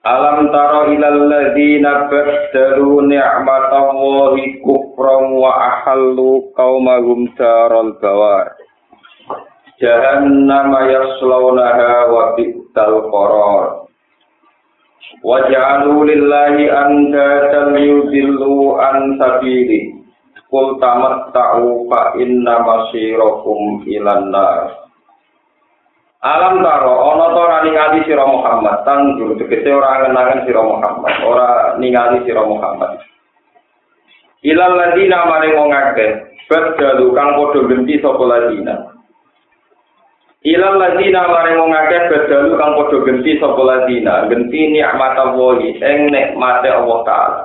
Alam tara ilal ladzina baddalu ni'matallahi kufran wa ahallu qaumahum daral bawar. Jahannam yaslawnaha wa bi'sal qarar. Wa ja'alu lillahi andatan yudillu an sabili. Qul tamatta'u fa inna masirakum ilan nar. Alam taro ana to ora ningali sira Muhammad? Tang juru tegese ora ngenangan sira Muhammad. Ora ningali sira Muhammad. Ilal ladina maring wong akeh badalu kang padha genti sapa ladina? Ilal ladina maring wong akeh badalu kang padha genti sapa ladina? Genti nikmat Allah ing nikmate Allah taala.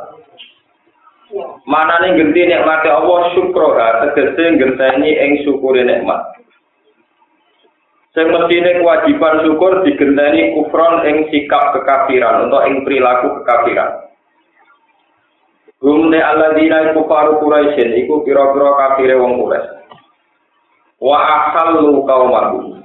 Manane genti nikmate Allah syukroha tegese genteni ing syukure nikmat Sing mestine kewajiban syukur digenteni kufron ing sikap kekafiran atau ing perilaku kekafiran. Gumne alladzina iku faru Quraisyin iku pira-pira kafire wong Quraisy. Wa ahallu qaumahum.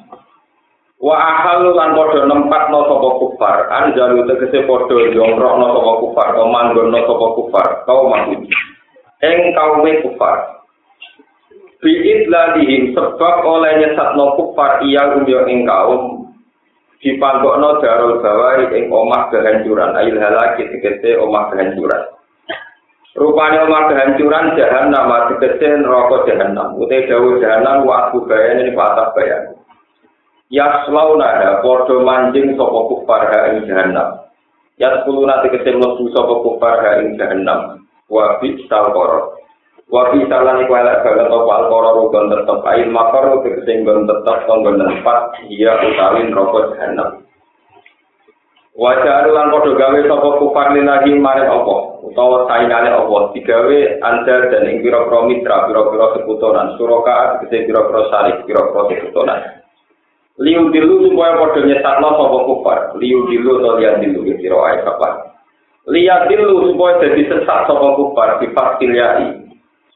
Wa ahallu lan padha nempatno sapa kufar, anjalu tegese padha jongkrokno sapa kufar, manggonno sapa kufar, qaumahum. Ing kaume kufar. Biid ladihim sebab oleh nyesatno kufar iya umyo ing kaum dipanggokno darul bawari ing omah kehancuran. Ayil halaki tegese omah kehancuran. Rupanya omah kehancuran jahan nama tegese neraka jahanam utai dawu jahanam wa aku bayan ini patah bayan. Yaslauna podo manjing sopo kufar ha ing jahanam yaskuluna tegese mlebu sopo kufar ha ing jahanam wa bi salkorot Wabi salah iku elek banget apa alkoro rugon tetep ail makar nggon tetep kanggo tempat iya utawi neraka jahanam. Wajah lan padha gawe sapa kufar lagi maring apa utawa saingane apa digawe andar dan ing pira-pira mitra pira-pira sekutonan suraka tegese pira-pira sarik pira-pira sekutonan. Liu dilu supaya padha nyesatno sapa kufar, liu dilu atau lian dilu kira ae sapa. Lihat dilu supaya jadi sesat sapa kufar di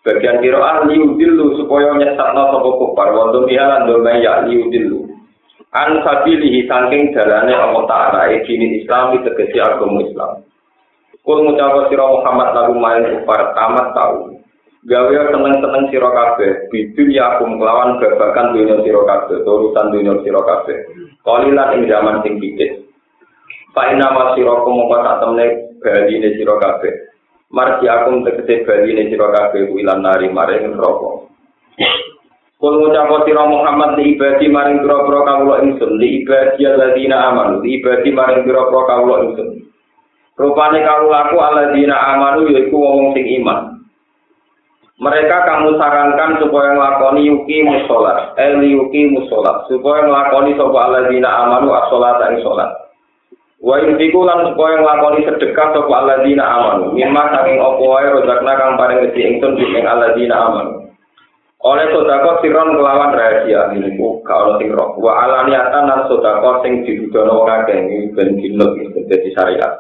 Bagian kiroan liudilu supaya nyesatno sapa kufar wa dumiya lan ya liudilu. An sabilihi saking dalane Allah Ta'ala dini Islam tegesi agama Islam. Kul ngucap sira Muhammad lagu main kufar tamat tahu. Gawe seneng-seneng sira kabeh bidun ya akum kelawan babakan dunia sira kabeh urusan dunia sira kabeh. Kalilan ing zaman sing dikit. Fa inna masirakum mongko sak temne baline sira kabeh. Marji akum tegese bali ne sira kabeh ilan nari maring neraka. Kul ngucap sira Muhammad li ibadi maring pira-pira kawula ingsun li ibadi alladzina amanu li ibadi maring pira-pira kawula ingsun. Rupane kawulaku alladzina amanu yaiku wong sing iman. Mereka kamu sarankan supaya nglakoni yuki musolat, eh yuki musolat, supaya nglakoni sapa alladzina amanu as-salat ing salat. Wa yusiku lan supaya nglakoni sedekah sapa alladzina amanu. Mimma saking apa wae rozakna kang paring rezeki ingsun ing alladzina amanu. Oleh sodako siron kelawan rahasia ini ku kalau sing roh. Wa alaniatan lan sodako sing didudono wong akeh iki ben dinut dadi syariat.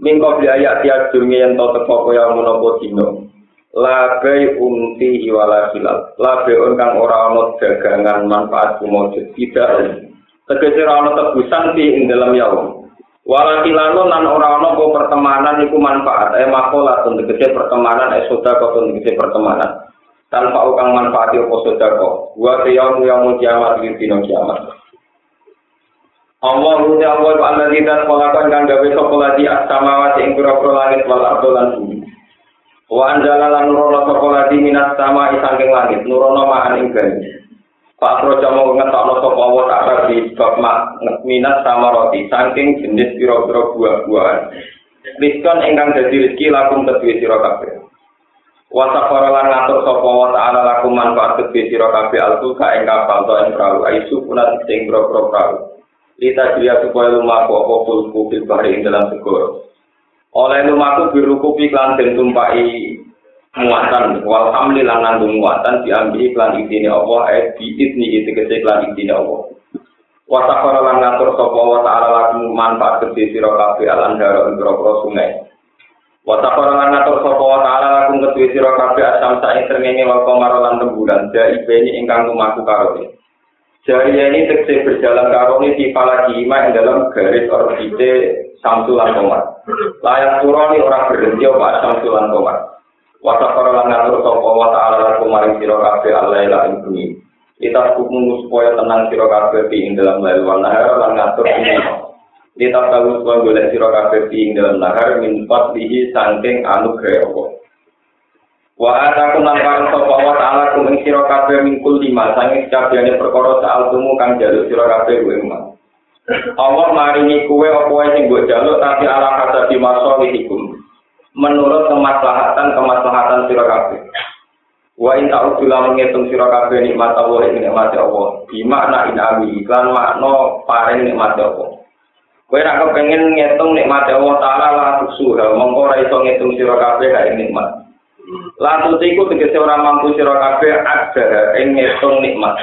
Mingko biaya tiap dunia yang tau teko kaya menapa dino. Labai umti hiwala hilal. Labai kang ora ana dagangan manfaat kumujud tidak. Tegese ora ana tebusan di dalam yaum. Walakilano nan ora ana apa pertemanan iku manfaat eh makola tegese pertemanan eh sedekah tegese pertemanan. Tanpa ukang manfaat apa sedekah wa yaum yaum kiamat di dino kiamat. Allah ruti Allah wa Allah tidak melakukan kan gawe sapa lagi as-samawati ing pira-pira langit wal ardo lan bumi. Wa anjala lan nurono lagi minas sama isangking langit nurono ma'an ing Projo mau ngetokno sapa wa ta'ala di bab minat sama roti saking jenis pira-pira buah-buahan. Rizkon ingkang dadi rezeki lakum kedue sira kabeh. Wa safara lan ngatur sapa wa ta'ala lakum manfaat kedue sira kabeh altu ka ing kapal to ing perahu aisu punat sing pira-pira perahu. Lita dia supaya lumaku apa fulku fil bahri dalam segoro. Oleh lumaku birukupi klan den tumpai muatan wal hamli lan nanggung muatan diambil iklan idine Allah eh di idni itu kese iklan idine Allah wa takhara lan ngatur sapa wa ta'ala lakum manfaat gede sira kabeh alan daro ing sungai wa takhara lan ngatur sapa wa ta'ala lakum gede sira kabeh asam sae srengenge wa qamara lan rembulan ja ibeni ingkang lumaku karo Jari ini tekse berjalan karo ini di palagi ima dalam garis orbite Samsulan Komar. Layak turoni orang berhenti apa Samsulan Komar. Wasa para lan ngatur sapa wa ta'ala lakum maring sira kabeh Allah ila ing Kita hukum supaya tenang sira kabeh ing dalam lail wa nahar lan ngatur ini. Kita tahu supaya golek sira kabeh ing dalam nahar min fadlihi saking anugerah Allah. Wa ataku lan parang sapa wa ta'ala kum ing sira kabeh min kul lima saking kabehane perkara saal tumu kang jaluk sira kabeh kuwi Allah maringi kuwe apa sing mbok jaluk tapi ala kata di masawihikum menurut kemaslahatan kemaslahatan sira. Wa in ta'udzulah menghitung sira nikmat Allah ing nikmat Allah. Di makna inami iklan makna paring nikmat Allah. Kowe nek kepengin ngitung nikmat Allah taala la tusuha, mongko ora iso ngitung sira kabeh nikmat. La tutiku tegese ora mampu sira kabeh ada ing ngitung nikmat.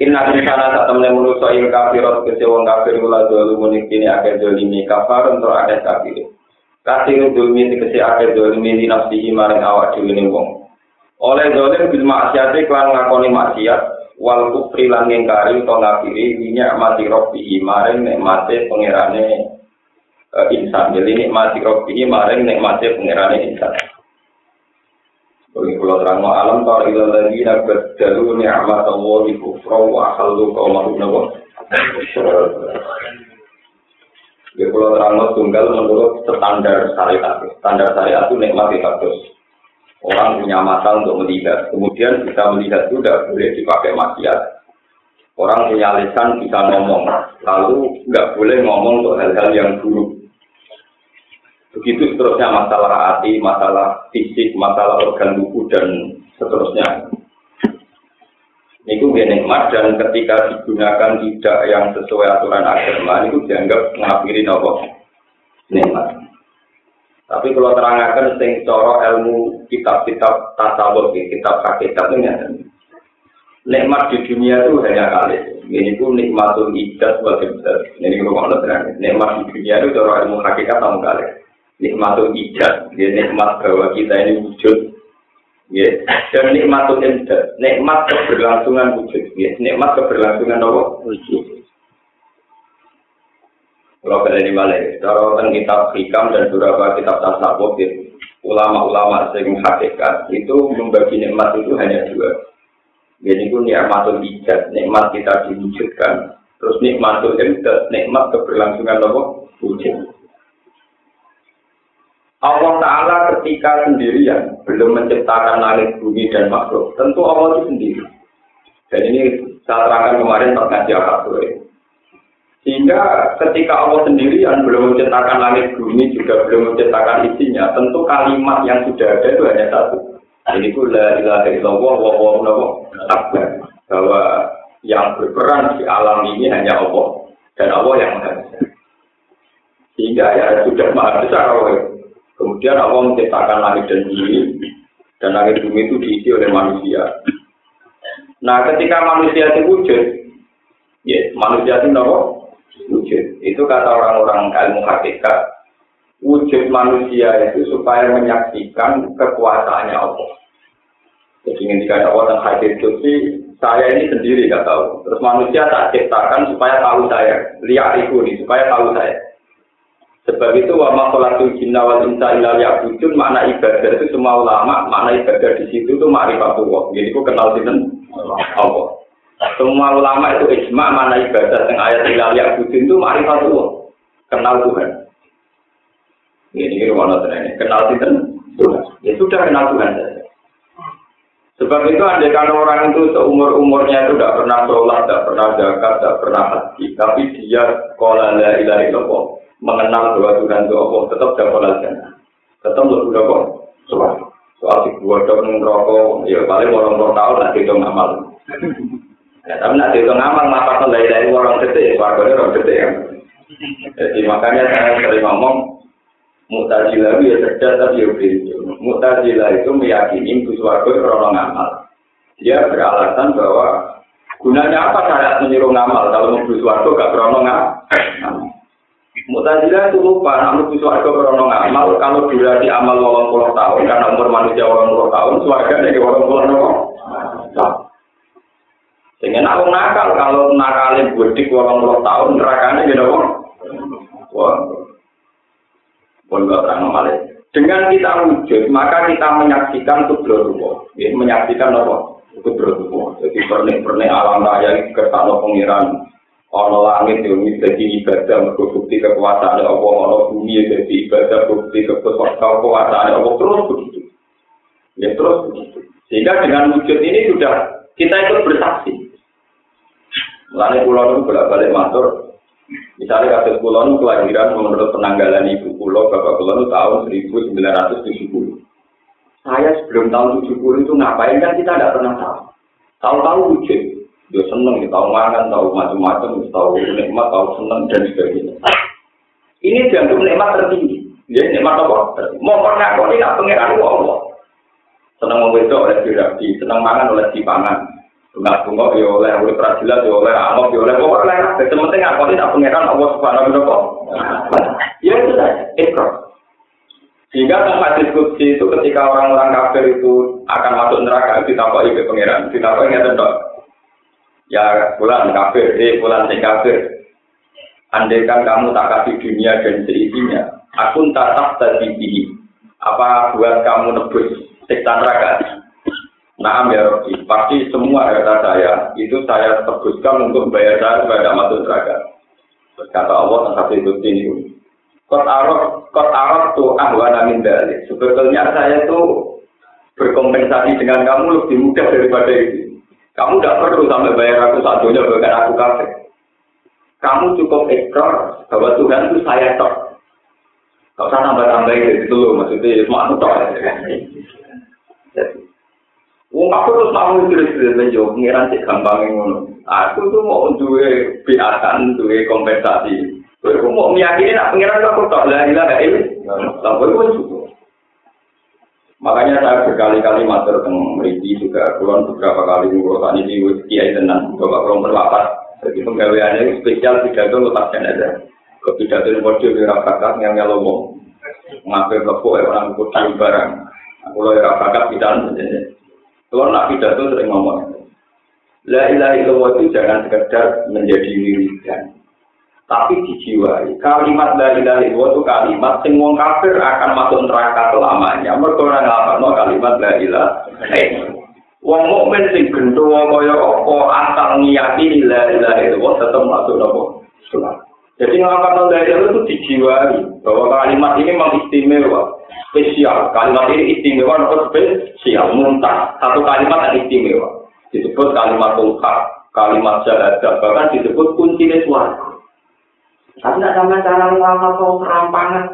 Inna insana tak temen manusa ing kafir tegese wong kafir kula dulu kene akeh dolimi kafar untuk ada kafir. Kasih dulmi dikasih akhir dulmi di nafsihi maring awak dhewe ning wong. Oleh dolim bil maksiate klan ngakoni maksiat wal kufri lan ngingkari utawa ngafiri minyak mati robbihi maring nikmate pangerane uh, insan. Jadi nikmati robbihi maring nikmate pangerane insan. Bagi pulau terang alam tar ila lagi nak dalu ni'mat Allah di kufra wa halu kaum nabi. Ya kalau terang tunggal menurut standar syariat. Standar syariat itu nikmati kados. Orang punya mata untuk melihat. Kemudian bisa melihat tidak boleh dipakai maksiat. Orang punya lisan bisa ngomong. Lalu nggak boleh ngomong untuk hal-hal yang buruk. Begitu seterusnya masalah hati, masalah fisik, masalah organ tubuh dan seterusnya. Itu dia nikmat dan ketika digunakan tidak yang sesuai aturan agama itu dianggap mengakhiri nopo nikmat. Tapi kalau terangkan sing coro ilmu kitab-kitab tasawuf, kitab kitab ini nikmat di dunia itu hanya kali. Ini pun nikmatul ijaz wal besar. Ini kalau mau terang, nikmat di dunia itu coro ilmu hakikat sama kali. Nikmatul dia nikmat bahwa kita ini wujud Ya, dan nikmatul imdad, nikmat keberlangsungan wujud, ya, nikmat keberlangsungan apa? Wujud. Kalau pada ini balik, kalau kitab hikam dan beberapa kitab tasawuf, ya, ulama-ulama sering hakikat itu membagi nikmat itu hanya dua. Jadi itu nikmatul ijad, nikmat kita diwujudkan. Terus nikmatul imdad, nikmat keberlangsungan apa? Wujud. Allah Ta'ala ketika sendirian belum menciptakan langit bumi dan makhluk, tentu Allah itu sendiri. Dan ini saya terangkan kemarin perkajian akad Sehingga ketika Allah sendirian belum menciptakan langit bumi juga belum menciptakan isinya, tentu kalimat yang sudah ada itu hanya satu. Ini pun la ilaha illallah wa wa. Bahwa yang berperan di alam ini hanya Allah dan Allah yang maha Sehingga ya sudah maha besar Allah Kemudian Allah menciptakan langit dan bumi, dan langit bumi itu diisi oleh manusia. Nah, ketika manusia itu wujud, ya, manusia itu apa? Wujud. Itu kata orang-orang ilmu hakikat, wujud manusia itu supaya menyaksikan kekuasaannya Allah. Jadi ketika Allah dan hadir itu saya ini sendiri gak tahu. Terus manusia tak ciptakan supaya tahu saya, lihat itu nih, supaya tahu saya. Sebab itu wa makhlukul jinna wal insa illa ya'budun makna ibadah itu semua ulama makna ibadah di situ itu ma'rifatullah. Jadi ku kenal sinten Allah. Semua ulama itu ijma makna ibadah yang ayat illa ya'budun itu ma'rifatullah. Kenal Tuhan. Ini ini rumah ini kenal sinten Tuhan. Ya sudah kenal Tuhan saja. Sebab itu andai kan orang itu seumur umurnya itu tidak pernah sholat, tidak pernah zakat, tidak pernah haji, tapi dia kola la ilaha mengenal bahwa Tuhan itu Allah tetap dapat jannah. Tetap lebih dapat soal soal si gua dok rokok ya paling orang orang tahu nanti itu ngamal. Ya, tapi nanti itu ngamal ngapa dari dari orang gede, warganya orang gede ya. Jadi makanya saya sering ngomong Mu'tazilah itu ya cerdas tapi ya beliau. Mu'tazilah itu meyakini suatu krono ngamal. Dia beralasan bahwa gunanya apa syarat menyuruh ngamal kalau mau suatu gak krono ngamal. Mu'tazilah itu lupa, namun suatu krono ngamal kalau durasi amal walang puluh tahun karena umur manusia walang puluh tahun, suarga dari walang puluh tahun. Sehingga aku nakal kalau nakalin budik walang puluh tahun nerakanya gitu kok. Wah, pun gak. Dengan kita wujud, maka kita menyaksikan kubro ya, menyaksikan apa? Kubro Jadi pernik-pernik alam raya kersane pengiran, ono langit yang jadi ibadah, bukti kekuasaan Allah, ono bumi jadi ibadah, bukti kekuasaan Allah, terus begitu. Ya terus begitu. Sehingga dengan wujud ini sudah kita ikut bersaksi. Lalu pulau itu bolak-balik matur, Misalnya kasus kulon kelahiran menurut penanggalan ibu pulau bapak kulon tahun 1970. Saya sebelum tahun 70 itu ngapain kan kita tidak pernah tahu. Tahu-tahu wujud, dia seneng, tahu makan, tahu macam-macam, tahu nikmat, tahu seneng dan sebagainya. Ini dianggap nikmat tertinggi. Ya nikmat apa? Mau pernah kau tidak pengiran Allah. Senang membedo oleh dirabi, senang makan oleh dipangan. Bunga bunga ya oleh urip prajilat ya oleh amok ya oleh pokoknya oleh kabeh. Sementing aku tidak pangeran Allah Subhanahu wa taala. Ya itu saja, ikrar. Sehingga dalam hadis kudsi itu ketika orang-orang kafir itu akan masuk neraka ditakoi ke pangeran, ditakoi nggak tentu. Ya bulan kafir, eh bulan sing kafir. Andaikan kamu tak kasih dunia dan seisinya, aku tak tak tadi Apa buat kamu nebus siksa neraka? Nah, ya Robi, pasti semua harta saya itu saya tebuskan untuk membayar saya tidak masuk neraka. Kata Allah tentang itu ini. Kot arok, kot arok tuh ahwana min dalik. Sebetulnya saya tuh berkompensasi dengan kamu lebih mudah daripada itu. Kamu tidak perlu sampai bayar aku satunya bahkan aku kafe. Kamu cukup ekor bahwa Tuhan itu saya tok. Kau usah tambah-tambah itu loh, maksudnya cuma aku tok. Wong aku terus mau terus-terus menjawab pengiran cek gampang ngono. Aku tuh mau duwe biatan, duwe kompensasi. Aku mau meyakini nak pengiran aku tak lah ilah ini. Lalu itu cukup. Makanya saya berkali-kali matur tentang Meriki juga, kurang beberapa kali ngurusan ini kiai tenang, bapak kurang berlapat. Jadi penggaweannya spesial pidato lepas aja. Ke pidato yang bodoh di rakyat yang nyalomong. Ngambil kepuk orang kudu barang. Aku lo rakyat pidato kalau nak pidato sering ngomong. La illallah itu jangan sekedar menjadi wiridan. Tapi dijiwai. Kalimat ilaha illallah itu kalimat sing wong kafir akan masuk neraka selamanya. Mereka orang ngapalno kalimat la ilaha Wong mukmin sing gendho kaya apa asal ngiyati la ilaha illallah tetap masuk nopo? Jadi ngapalno la ilaha itu dijiwai bahwa kalimat ini memang istimewa spesial. Kalimat ini istimewa atau spesial, muntah. Satu kalimat yang istimewa. Disebut kalimat tungkak, kalimat syahadat, bahkan disebut kunci suara. Tapi tidak sama cara ngomong atau serampangan.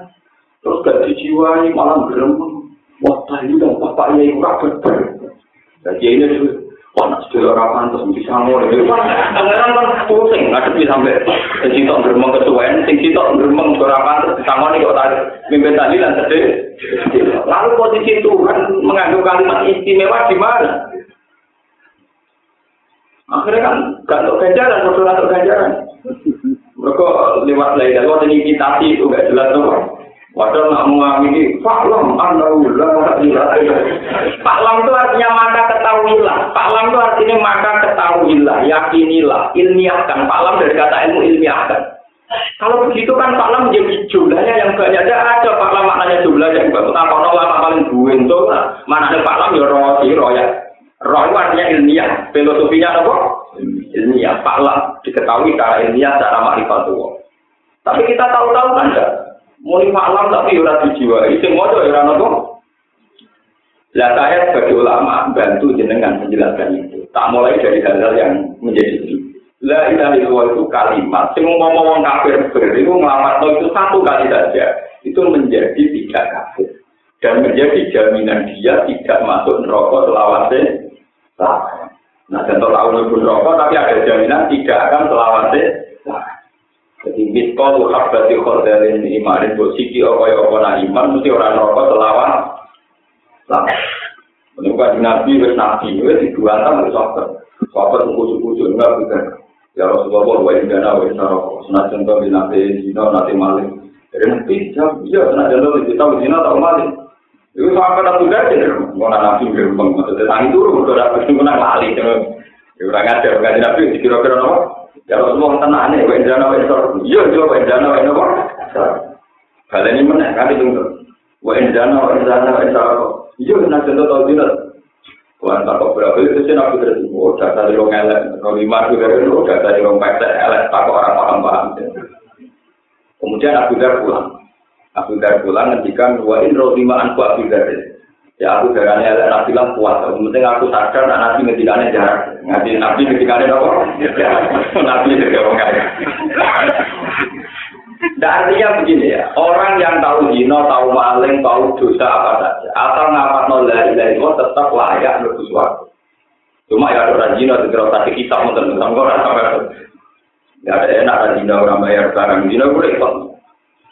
Terus gak dijiwai, malah berembun. Wah, tadi dong, bapak ya itu berber. Jadi ini juga, wah, nak sudah orang pantas, bisa ngomong. Pangeran kan pusing, ngadepi sampai sing tok gremeng kesuwen, sing sitok gremeng ora pantes disangoni kok tadi mimpin tadi lan sedih. Lalu posisi Tuhan mengandung kalimat istimewa di mana? Akhirnya kan gak untuk ganjaran, untuk ganjaran. Mereka lewat lain, lewat imitasi itu gak jelas tuh. Padahal nak mengamini faklam anaulah Faklam itu artinya maka ketahuilah. Faklam itu artinya maka ketahuilah, yakinilah, ilmiahkan. Faklam dari kata ilmu ilmiahkan. Kalau begitu kan faklam menjadi jumlahnya yang banyak. Ada ada faklam maknanya jumlah yang banyak. Tak kalau lama paling buin tuh, mana ada faklam ya roh si roh ya. Roh itu artinya ilmiah. Filosofinya apa? Ilmiah. Faklam diketahui secara ilmiah, secara makrifat Tapi kita tahu-tahu kan enggak? Muni malam tapi ora dijiwai, sing maca ora nopo. Lah saya sebagai ulama bantu jenengan menjelaskan itu. Tak mulai dari hal-hal yang menjadi itu. La ilaha illallah itu kalimat. Sing ngomong wong kafir ber itu nglamatno itu satu kali saja. Itu menjadi tidak kafir. Dan menjadi jaminan dia tidak masuk neraka selawase. Nah, contoh tahu neraka tapi ada jaminan tidak akan selawase. Jadi miskol habati khordalin imanin bosiki okoy okona iman mesti orang rokok selawan. Lah, menurut Nabi wes Nabi wes dibuatan wes soker. Soker suku-suku enggak bukan. Ya Rasulullah wa indana wa isaroko. Senajan to binate dino nate maling. Jadi nanti iya senajan to kita dino tau maling. Itu sampai tak sudah aja, mau nabi gerbang, maksudnya tangi turun, udah dapat menang lali, ya orang ngajar, ngajar nabi, kira-kira apa? Ya Rasulullah tenang nih, wa indana wa isar. Iya, iya, wa indana wa inna Kali ini mana? Kali tunggu. Wa indana wa indana wa isar. Iya, contoh tahu tidak? Tuhan tak berapa itu sih nabi terus. Oh, data di. Kalau lima dari itu, data di rong pesek elek. Tak orang paham-paham. Kemudian Abu Dar pulang. Abu Dar pulang ngendikan wa in rohima anku Abu Dar. Ya aku darahnya ada nabi lah kuat. Penting aku sadar nak nabi ngetikane jarak. Ngaji nabi ngetikane apa? nabi juga orang kaya. Dan artinya begini ya, orang yang tahu zina, tahu maling, tahu dosa apa saja, asal ngapat nol dari dari itu tetap layak lebih suatu. Cuma ya ada orang zina, segera tadi kita mau tentu sama orang sampai Gak ada enak ada zina orang bayar barang zina gue ikut.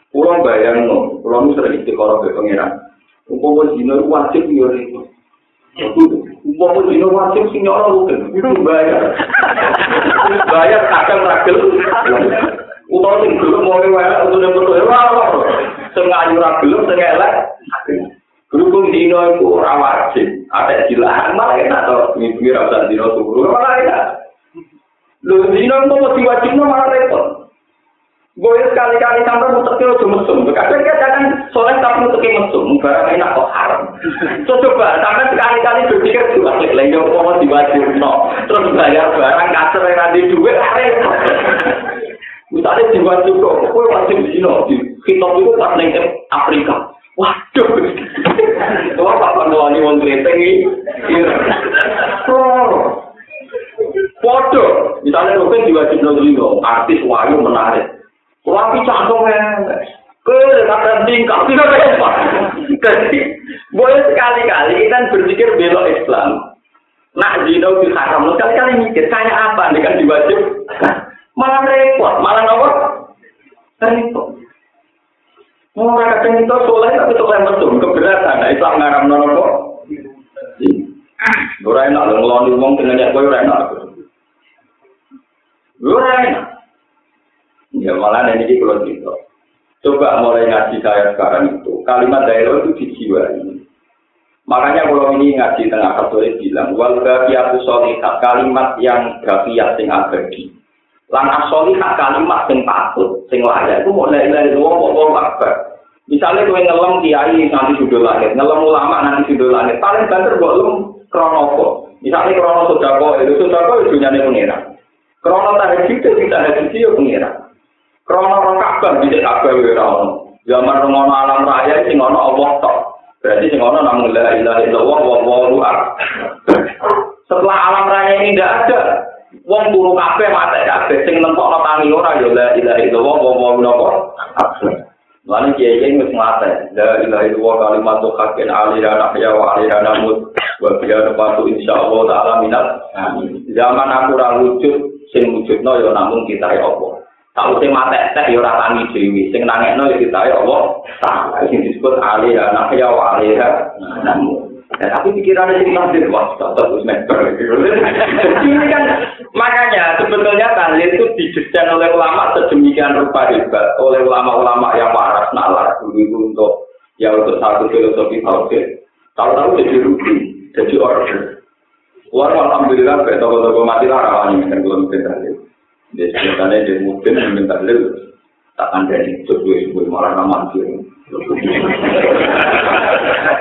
Pulang bayar no, pulang sering istiqoroh ke pengiran. Umpama dino wajib yo repot. Umpama dino wajib sing nyoro rugen, itu bayar. bayar kadang ragel. Utawa sing gelem mau wae untuk nek foto ora ora. Sing ayu ra gelem sing elek. Berhubung dino itu ora wajib, ada dilarang malah enak to. Ini ora dino turu malah enak. Lho dino itu mau diwajibno malah repot. Gue sekali-kali sampai mutek ojo mesum. Kadang kadang soleh tapi mutek mesum. Barang enak kok haram. So coba sampai sekali-kali berpikir juga klik lagi yang mau diwajib no. Terus bayar barang kasar yang nanti duit repot. Misalnya diwajib kok, gue wajib di sini. Di kitab itu pas neng Afrika. Waduh. Tua apa nuani wong kreteng ini? Foto. Misalnya mungkin diwajib no artis wayu menarik. Wapi canggung ke kata tingkah tidak apa. Jadi boleh sekali-kali kita berpikir belok Islam. Nak zina di haram, sekali-kali mikir kayak apa dengan diwajib. Malah repot, malah apa? Repot. Mau kadang itu soleh tapi soleh mesum keberatan. Nah, Islam ngaram nono kok. Ora enak ngeloni wong dengan kowe ora enak. Ora enak. Ya malah ini kalau gitu. Coba mulai ngaji saya sekarang itu, kalimat daerah itu dijiwai. Makanya kalau ini ngaji tengah katolik bilang, wal gafiyatu solihat, kalimat yang gafiyat sing abadi. Langkah solihat kalimat sing patut, sing layak, itu mulai dari dua pokok akbar. Misalnya kue ngelem kiai nanti sudah langit, ngelem ulama nanti sudah langit, paling banter buat lu kronopo. Misalnya krono sodako, itu sodako itu nyane pengira. Krono tahajud itu kita tahajud itu pengira. Krono Ka'bah bisa Ka'bah ora. Zaman ngono alam raya sing ono Allah tok. Berarti sing ono namung la ilaha illallah wa wallahu Setelah alam raya ini tidak ada, wong turu kabeh mate kabeh sing nentokno tangi ora ya la ilaha illallah wa wallahu Lalu kiai kiai wis mate, la ilaha illallah kalimat haqqin alira nahya wa alira namut wa biya patu insyaallah taala minat. Zaman aku ra wujud sing wujudno ya namung kita ya Allah. Tahu sing mate teh ya ora tangi dhewe, sing nangekno ya kita ya Allah. Taala sing disebut alih anak ya wa alih Dan tapi pikirannya sing nanti wah terus meter. Ini kan makanya sebetulnya tahlil itu didesain oleh ulama sedemikian rupa hebat oleh ulama-ulama yang waras nalar dulu itu untuk ya untuk satu filosofi tauhid. Tahu-tahu jadi rugi, jadi order. Wah, alhamdulillah, betul-betul mati lah rawani kan belum kita Dia sebenarnya dia mungkin minta lil tak ada di sesuai sesuai malah nama dia.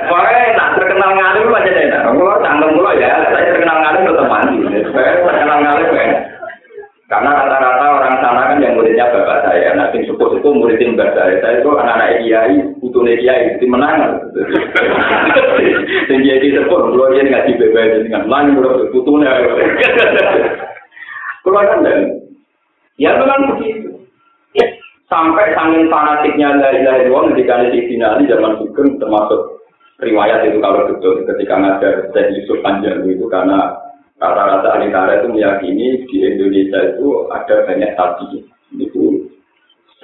Pokoknya nak terkenal ngalim aja deh. Kalau canggung mulu ya, saya terkenal ngalim tetap mandi. Saya terkenal ngalim ya. Karena rata-rata orang sana kan yang muridnya bapak saya, nah sing sepuh itu muridin bapak saya. Saya itu anak-anak kiai, butuhnya kiai, itu menang. Dan kiai sepuh, kalau dia ngaji bebas dengan lain, butuhnya. Kalau kan Ya memang begitu. Sampai saking fanatiknya dari dari uang ketika di final zaman Sugeng termasuk riwayat itu kalau betul ketika ngajar saya Yusuf Panjang itu karena rata-rata ahli itu meyakini di Indonesia itu ada banyak tadi. Itu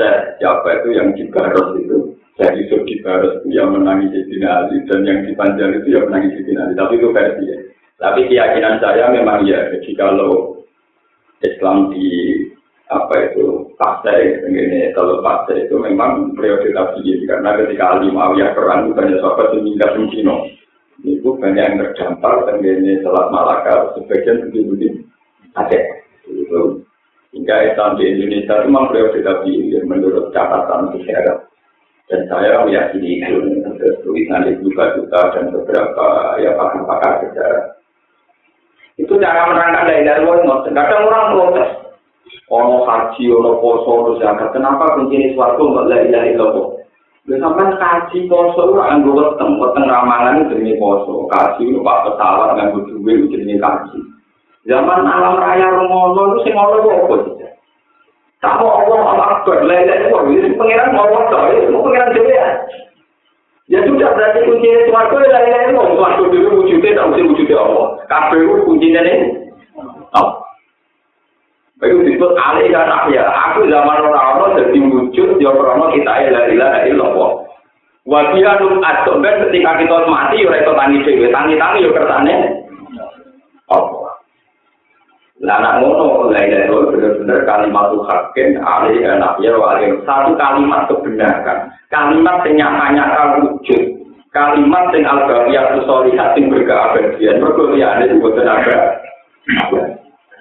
saya siapa itu yang di Baros itu saya Yusuf di Baros yang menangis Sayyidina Ali dan yang di Panjang itu yang menangis Sayyidina Ali. Tapi itu versi ya. Tapi keyakinan saya memang ya jadi kalau Islam di apa itu partai ini kalau partai itu memang prioritas tinggi karena ketika Ali Muawiyah perang banyak sahabat yang di Cina. Itu banyak yang terdampar ini Selat Malaka sebagian begitu ada. Itu. Hingga Islam di Indonesia itu memang prioritas tinggi menurut catatan sejarah. Dan saya meyakini itu tulisan ibu juga dan beberapa ya pakar-pakar sejarah. Itu cara menerangkan dari dari kadang orang protes ono haji, ono poso, ono zakat. Kenapa kuncinya suatu nggak la ilaha illallah? Lha sampean kaji poso ora anggo weteng, weteng ramalan jenenge poso. Kaji itu pak pesawat nganggo duwe jenenge kaji. Zaman alam raya ngono itu sing ngono kok apa sih? Tak mau Allah Allah akbar, la ilaha illallah. Ini pengiran mau Allah, itu pengiran dhewe ya. Ya sudah berarti kuncinya suatu la ilaha illallah. Suatu dulu wujudnya tak mesti wujudnya Allah. Kabeh kuncinya ini. Oh. Itu disebut alih dan ahya. Aku zaman orang-orang jadi wujud, ya orang kita ilah ilah illallah. Wajah num adom ben ketika kita mati, ya itu tangi dewe, tangi tangi ya kertane. Allah. Nah, anak ngono, la ilaha illallah benar-benar kalimat tuh hakim, alih dan ahya. Satu kalimat kebenaran, kalimat yang nyata-nyata wujud, kalimat yang al-baqiyah solihat yang berkeabadian, berkuliah itu bukan ada.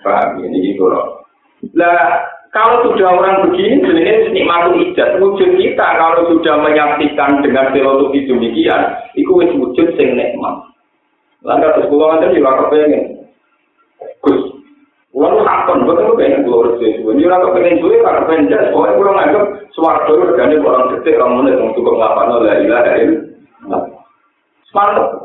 Paham ini gitu loh. Nah, kalau sudah orang begini, sebenarnya nikmatul ijat. Wujud kita kalau sudah menyaksikan dengan filosofi demikian, itu wujud sing nikmat. Lalu terus pulau nanti juga kepengen. Gus, Lalu hakon, betul pengen keluar dari itu. Ini orang kepengen juga, karena kepengen jas. Pokoknya kurang anggap, suara itu regane orang detik, orang menit, orang cukup ngapain, lah ilah, ilah, ilah.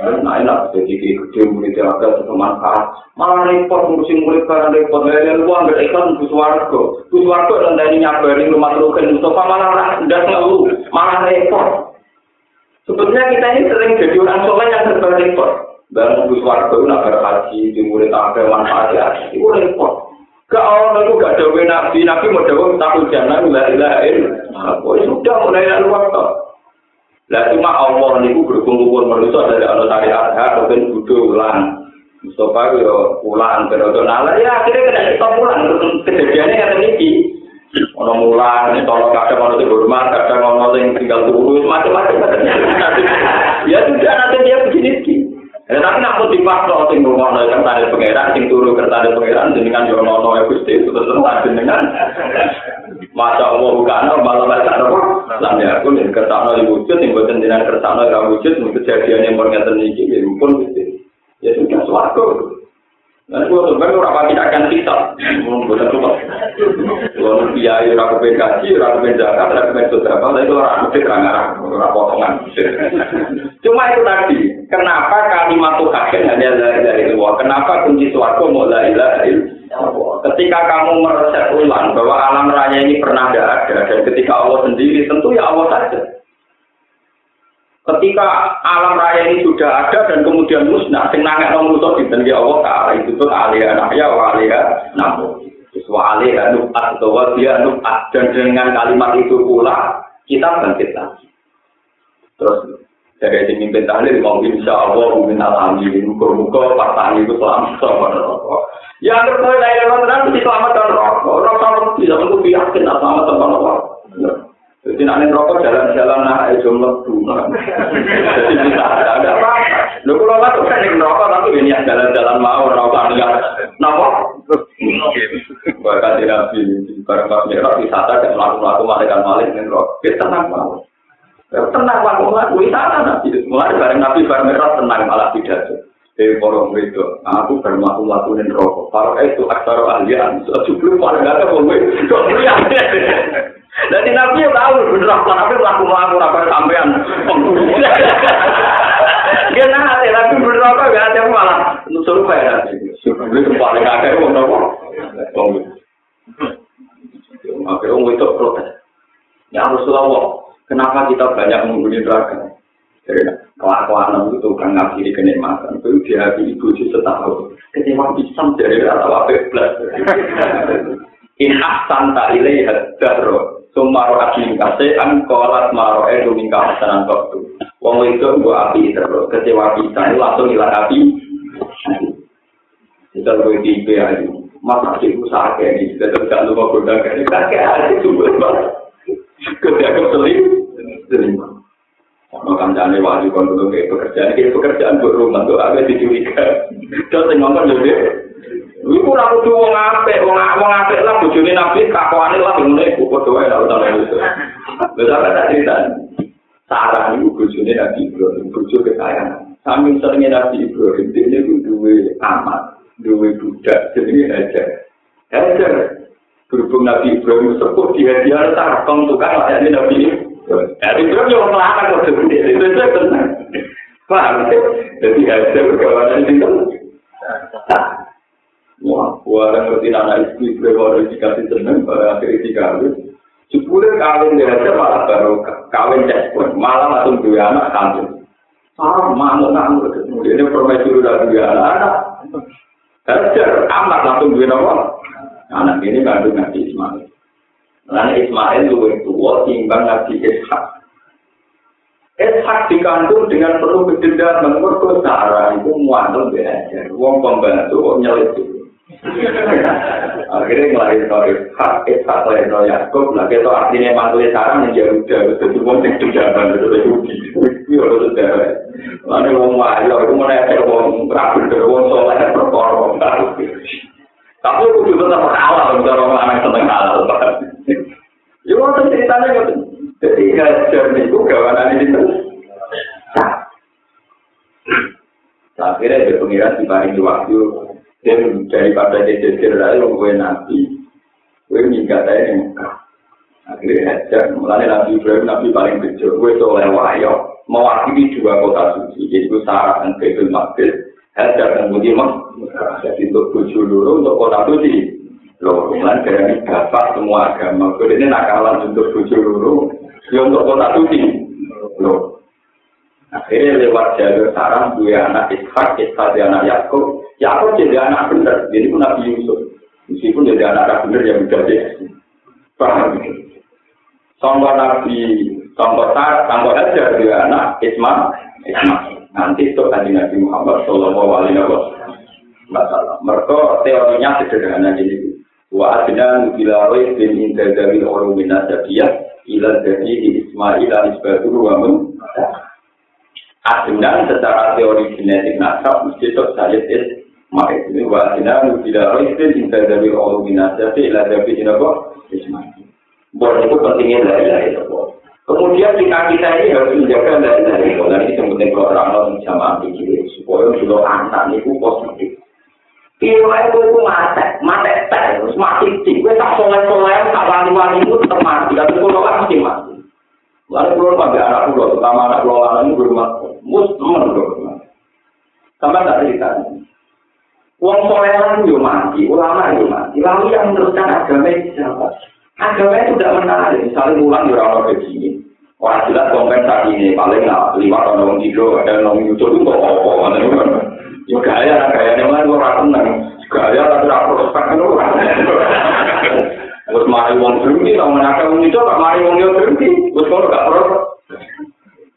Nah enak, jadi gede murid yang agak bermanfaat. Malah repot ngurusin murid karena repot. Lain luang gak ikhlas bus warga. Bus warga dan dari nyabari rumah terukan Mustafa malah tidak ngeluh, malah repot. Sebetulnya kita ini sering jadi orang soleh yang serba repot. Dan bus warga itu nak haji, di murid agak manfaat ya, itu repot. Gak orang itu gak ada nabi, nabi mau jawab takut jangan, la ilaha illallah. Sudah mulai lalu waktu. Lah cuma Allah niku berkumpul manusia dari Allah syariat ben kudu ulang. Mustafa yo ulang periode nalar ya akhirnya kena stop ulang kejadiannya kata niki. Ono mulang, ini tolong kadang ono sing hormat, kadang ono sing tinggal turu, macam-macam Ya sudah nanti dia begini sih. Ya, tapi nak mau dipaksa sing ngono kan tadi pangeran sing turu kertane pangeran jenengan yo ono ya Gusti terus terus jenengan. Masa Allah bukan malah baca apa? Lam ya aku nih kertasno di wujud, yang buat jenengan kertasno di wujud, kejadian yang pernyataan ini, ya pun gitu. Ya sudah suaraku. Dan gue sebenarnya orang pasti akan kita, bukan cuma. Kalau kiai orang kepen kaji, orang kepen zakat, orang kepen sodara, itu orang mesti orang orang potongan. Cuma itu tadi, kenapa kalimat Tuhan hanya dari dari luar? Kenapa kunci suaraku mau dari dari Ketika kamu meresep ulang bahwa alam raya ini pernah ada, dan ketika Allah sendiri, tentu ya Allah saja. Ketika alam raya ini sudah ada dan kemudian musnah, sing nangek nang musuh dinten ya Allah taala itu tuh alih ya wa alih namu. Wa alih nubat atau dia nubat dan dengan kalimat itu pula kita bangkit lagi. Terus dari di mimpin tahlil mau insya Allah mungkin alhamdulillah muka-muka pas itu selamat sama Ya terus dari dalam terang mesti selamat dan rokok. Rokok bisa untuk yakin selamat sama rokok. Jadi nanti rokok jalan-jalan nah itu melebu. Jadi bisa ada apa? Lu kalau nggak tuh kan rokok tapi ini yang jalan-jalan mau rokok enggak. Napa? Bahkan tidak nabi barang pas merah wisata dan melakukan malaikat malik dengan rokok. Kita tenang mau. Tenang melakukan wisata nabi. Mulai bareng nabi bareng merah tenang malah tidak. Eh, porong itu, aku baru melakukan melakukan rokok. Kalau itu aktor ahlian, sebelum pada nggak ada boleh. Jadi nabi yang tahu bener apa nabi laku laku apa sampean. Dia nanti nabi bener apa gak ada malah suruh kayak nabi. Itu paling agak mau nopo. Akhirnya orang itu protes. Ya Rasulullah, kenapa kita banyak menghuni neraka? Kelakuan itu kan ngakhiri kenikmatan. Itu di hati ibu sih setahun. Kecewa pisang dari rata wape plus. In ahsan ta ilai hadaro. Sumaro akim kase an kolat maro edu mingka hasanan waktu. Wong itu gua api terus kecewa kita langsung hilang api. Kita gue di aja. Masa sih usaha kayak ini, kita tidak lupa produk kayak aja Kancane wali kon dulu kayak pekerjaan, kayak pekerjaan buat rumah tuh agak dicuriga. Terus yang ngomong jadi, Iku ora kudu wong apik, wong wong apik lah bojone Nabi kakoane lah ngene iku padha wae ora utang itu. Wis tak cerita. Sarah iku bojone Nabi Ibrahim, bojo kekayangan. Samping seringnya Nabi Ibrahim, dia itu duwe amat, duwe budak, jenenge Hajar. Hajar, berhubung Nabi Ibrahim sepuh di hadiah tarkong tukang layaknya Nabi Ibrahim. Nabi Ibrahim yang melarang waktu gede, itu saya tenang. Paham? Jadi Hajar kawanan itu. Wah, orang ngerti anak istri berwarna dikasih seneng pada akhirnya dikawin. Sepuluh kawin dia aja malah baru kawin cekpon, malah langsung dua anak kandung. Mana kamu ketemu ini permaisuri udah dua anak anak. Hajar amat langsung dua nama. Anak ini kandung Nabi Ismail. Karena Ismail juga itu timbang Nabi Ishak. Ishak dikandung dengan perlu kejendak mengukur kesara itu muantung belajar. Wong pembantu, nyelidiki. nyelit itu. Akhirnya ngelahir no Ishak, Ishak lahir no Yaakob. Nah, itu artinya mantulnya sekarang menjadi udah. Itu uang yang kejendakan, itu udah rugi. Itu udah sudah. Lalu wong wajah, itu menepil uang rabu, uang soleh, berkorong. Nah, Tapi aku juga tetap kalah, kalau orang anak seneng kalah. Ya, waktu ceritanya gitu. Jadi, hajar itu gawanan ini terus. Dia pengiran di waktu dan daripada jadi lalu gue nabi, gue minggat aja yang. Akhirnya aja, mulai Nabi Ibrahim, Nabi paling kecil, gue soleh wayo, mewakili dua kota suci, yaitu Sarah dan Baitul Maqdis, Hajar dan Mekah. Jadi untuk tujuh dulu, untuk kota suci. Loh, kemudian dari dapat semua agama. Jadi ini nakalan untuk tujuh dulu, ya untuk kota suci. Loh, akhirnya lewat jalur Sarah, dua anak Ishak, Ishak dan anak Yakub, Yakub jadi anak benar, jadi pun Nabi Yusuf. Meskipun jadi anak benar yang mudah deh. Paham gitu. Nabi, sampai Tar, sampai aja dia anak Isma, Isma. Nanti itu tadi Nabi Muhammad Shallallahu Alaihi Wasallam. Mereka teorinya sederhana jadi wa adna bila rois bin inda dari orang minasabiyah ila dari Ismail al-Isbatu wa mun Adnan secara teori genetik nasab mesti itu saya maka ini wajibnya tidak roisir inta dari Allah binasa ila tapi tidak kok Ismail. Boleh itu pentingnya dari dari itu. Kemudian kita kita ini harus menjaga dari dari. Dan ini penting kalau orang orang sama ambil supaya sudah anak itu positif. Iya, itu itu mati, mati terus mati sih. Gue tak soleh soleh, tak wali wali itu tetap mati. Tapi kalau kan mesti mati. Lalu kalau pada anak pulau, terutama anak pulau anak ini berumah, mus teman berumah. Sama tak cerita. Wong solehan yo mati, ulama yo mati. Lalu yang meneruskan agama itu siapa? Agama itu tidak menarik. Misalnya ulang di orang begini. Wah jelas kompensasi ini paling nggak lima tahun orang tidur ada orang itu nggak apa-apa. Yo gaya, gaya yang lain orang tenang. Gaya tapi aku prospek itu Terus mari wong berhenti, kalau menakar wong itu, mari wong itu berhenti. Terus kalau nggak perlu.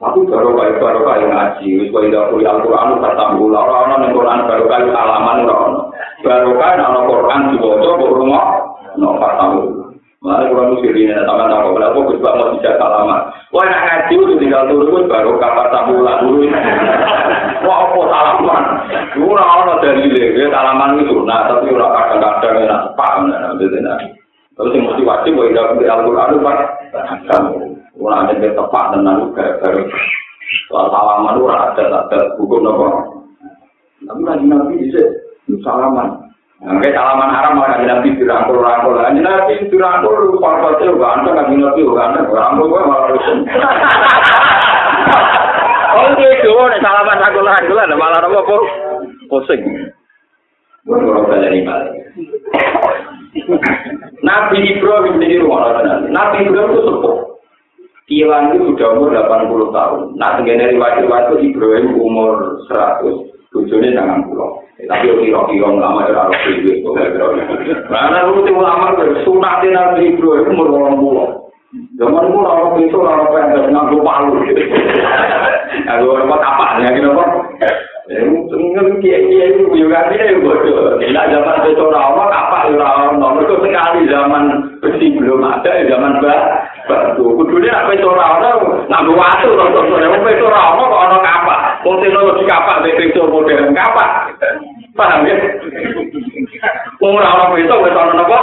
Aku baru kayak baru ngaji, wis kau tidak kuliah Al-Quran, kata gula orang yang Quran baru kayak alaman orang. Baru kayak anak Quran rumah, kata gula. Malah kurang musir ini, sama sama kenapa gue mau tidak alaman. Wah nak ngaji udah tinggal turun baru kabar tabula dulu. Wah apa salaman? Gue orang dari dia salaman itu, nah tapi orang kadang-kadang enak paham, nah gitu nah. Terus yang mesti wajib, gue tidak kuliah Al-Quran itu pak, Ora ada yang tepat tenan gara-gara soal salaman ora ada ada hukum nopo. Tapi lagi nabi bisa salaman. Nah, salaman haram malah kaji nabi dirangkul-rangkul. Kaji nabi dirangkul, parpatnya juga anda, kaji nabi juga anda. Rangkul gue malah rusun. Oh, itu nih salaman rangkul-rangkul, malah nopo pusing. Gue ngurus dari balik. Nabi Ibrahim ini rumah Nabi Ibrahim itu sepuh. Kilan itu sudah umur 80 tahun. Nah, segini riwayat-riwayat itu Ibrahim umur 100, tujuhnya jangan pulau. tapi yang kira-kira ulama itu harus berdua itu karena lu itu ulama itu sunatnya nabi ibu itu merolong pula zaman itu lalu itu lalu pendek dengan lupa lu ya lu apa apa ya gini apa Mungkin kaya-kaya itu juga kaya itu bodoh. Gila zaman itu lama, apa itu lama? Itu sekali zaman besi belum ada, zaman bah. Kudulnya apa itu lama, nanggu waktu. Apa itu lama, kok ada apa? Wong teknologi kapak bebeso modern kapak. Paham ya? Wong ora ono itu wis ono napa?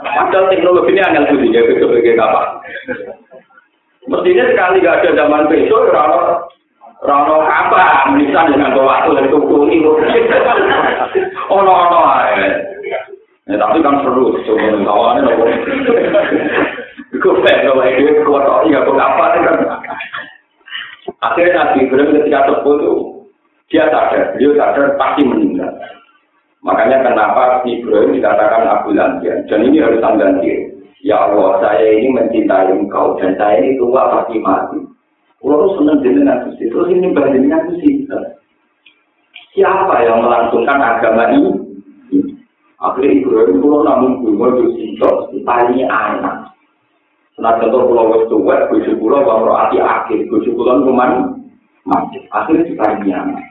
Padahal teknologi ini angel budi ya begitu kapak. Mestinya sekali gak ada zaman besok, ora Rono apa? Bisa dengan bawa waktu dari tuku ini. Ono ono aja. Ya, tapi kan seru, cuma kawannya nopo. Pengen nopo ini kuat iya kok apa kan? Akhirnya Nabi Ibrahim ketika tersebut dia sadar, dia sadar pasti meninggal. Makanya kenapa Ibrahim dikatakan Abu Lantian. Dan ini harus anda Ya Allah, saya ini mencintai engkau dan saya ini tua pasti mati. Kalau senang dengan Gusti, terus ini dengan Gusti. Siapa yang melangsungkan agama ini? Akhirnya Ibrahim pulau namun bunga Gusti tanya anak. Nah contoh pulau West Tuwet, bujuk pulau bahwa hati akhir, bujuk pulau kuman mati. Akhirnya ditanya anak.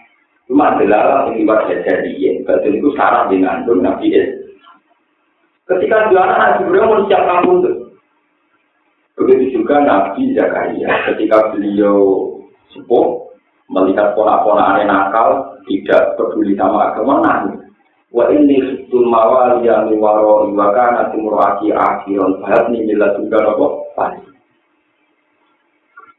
Cuma adalah akibat jadi, betul itu syarat dengan Nabi Ketika dua anak Ibrahim mau siap kampung tuh. Begitu juga Nabi Zakaria ketika beliau sepuh melihat ponak-ponak aneh nakal tidak peduli sama agama nangis. Wa ini sutul mawali yang waro wa kana timurati akhiron bahas nih bila juga nopo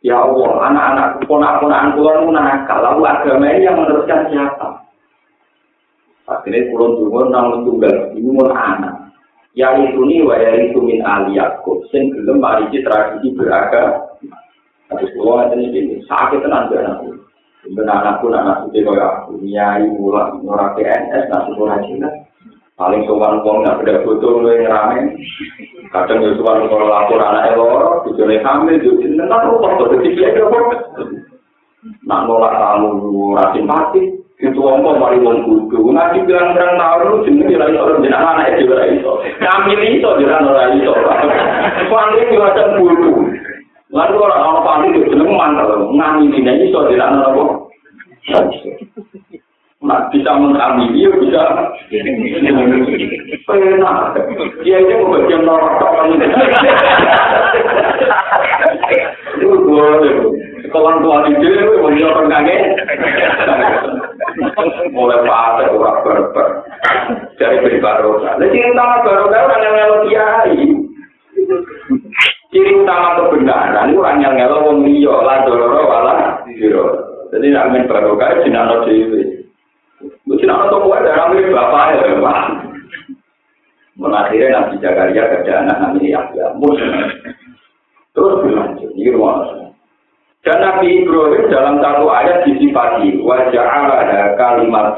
Ya Allah, anak-anak ponak-ponakan kula nakal, lalu agama ini yang meneruskan siapa? Akhirnya kulon tunggu nang tunggal, ini mau anak. yang itu nih wa itu min ali yakub sing gelem mari tradisi beragam terus kula ngene iki sakit tenan ben Ben anakku nak nasi di kau aku nyai pulang norak PNS nak suruh haji Paling sopan kau nggak beda foto lu yang rame. Kadang itu sopan kau lapor anak elor, bisa nih hamil jadi nengar lu kau berarti dia elor. Nak nolak tamu rasi mati. Itu wong kok mari wong kudu ngaji bilang-bilang tahu lu jeneng dia orang jeneng anak itu lagi. Kami itu jeneng orang itu. Paling juga cembur. Lalu orang orang pali itu jeneng mantel, ngami ini iso tidak nol apa? Nah, bisa mengkami dia bisa. Enak, dia itu mau baca nol apa ini? Boleh, kawan kawan itu mau jadi orang kange. Mulai pada orang berber dari berbaru. Lalu cinta baru baru kan yang melodi Ciri utama kebenaran itu yang ngelo wong liya la doloro wala sira. Jadi nek men barokah jenenge dhewe. Lu jenenge to kuwi ora mirip bapak ya, Pak. Menakhirnya Nabi Zakaria ada anak namanya Yahya. Terus berlanjut, ini rumah Dan Nabi Ibrahim dalam satu ayat disifati wajah ada kalimat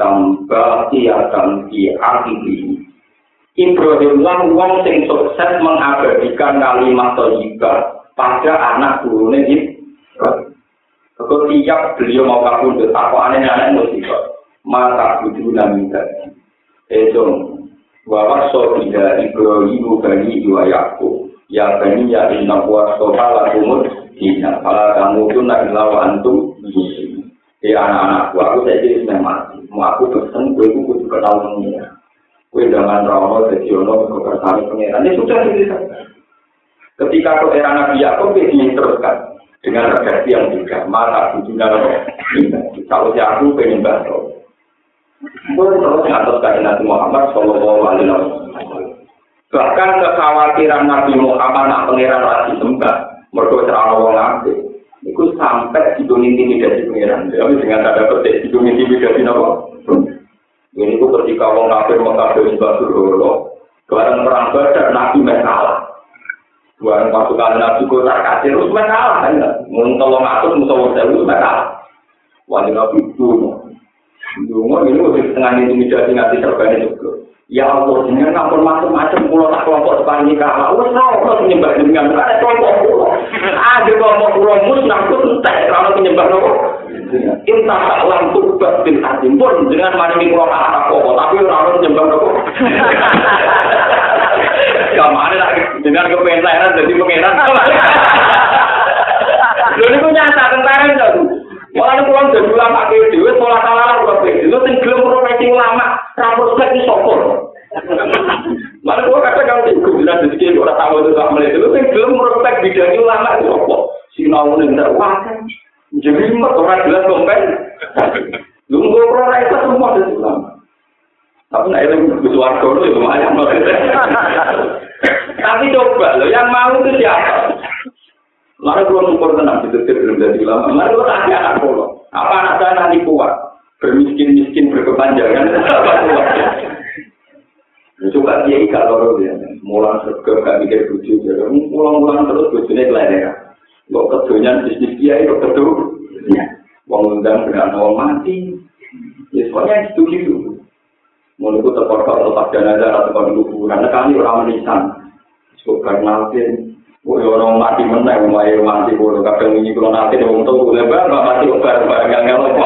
baqiyatan di akhiri. Ibrahim lah wong sing sukses mengabadikan kalimat thayyibah pada anak turunnya Ibrahim. Ketika beliau mau kabur aku aneh anak musibah. Mata budu tadi. Itu bahwa sohida Ibrahim bani wa Yakub. Ya bani ya inna wa soha lakumut Dina, kalau kamu tuh nak lawan antum, di anak-anakku, aku saya jadi mati. Mau aku pesen, gue kudu kenal dunia. Gue jangan rawat, jadi ono, kebersama pengiran. Ini sudah cerita. Ketika ke era Nabi Yaakob, dia diteruskan dengan redaksi yang juga. Mata tujuhnya loh. Kalau si aku pengen bantu. Gue terus ngatur kain Nabi Muhammad Sallallahu Alaihi Wasallam. Bahkan kekhawatiran Nabi Muhammad nak pengiran lagi sembah. mereka cerana wong ake. Iku sampai itu intimidasi pengiran. Jadi dengan ada petik itu intimidasi nopo. Ini ku ketika wong kafir mau kafir sebab dulu. Kemudian perang badar nabi mereka Bukan pasukan nabi kota kasir terus mereka kan? Muntah wong atus musuh sewu mereka Wajib nabi itu. Dungo ini udah setengah intimidasi ngasih serban itu. Ya Allah, dengan ngampun macam-macam pulau tak kelompok depan nikah. Allah tahu penyembah dengan ada kelompok pulau. Ada kelompok pulau mus, aku entek kalau penyembah nopo. Inta salam tubat bin adim pun dengan maringi kula kata apa tapi ora ono nyembah kok. Kamane lagi dengan kepentenan jadi pengenan. Lho niku nyata tentara itu. Malah kula jadi ulama ke dhewe pola salah kula pe. Lho sing gelem profesi ulama ra prospek iki sapa? Malah kula kadang kan iku jelas dadi ora tahu itu sak menit. Lho sing gelem prospek bidang ulama itu sapa? Sinau ning ndak wae. Jadi orang jelas dompet. Lu pernah itu semua di. Tapi nak itu butuh warga itu lumayan. Tapi coba lo yang mau itu siapa? Mari kalau syukur tenang di detik belum jadi ulama. Mari kalau tanya anak kalau apa anak saya nanti kuat bermiskin miskin berkepanjangan kuat? Coba dia kalau dia mulang serga gak mikir bujuk, mulang-mulang terus bujuknya kelahiran. Kok kedunya bisnis dia itu kedua. Wong undang dengan wong mati. Ya soalnya itu gitu. Mau itu terkorkor lepas dana atau kalau kuburan. Kami orang menisan. Suka nalkin. Woi orang mati menang, mulai mati bodoh. Kadang ini kalau nanti dia ngomong tuh, lebar, mati lebar, barang nggak ngelok,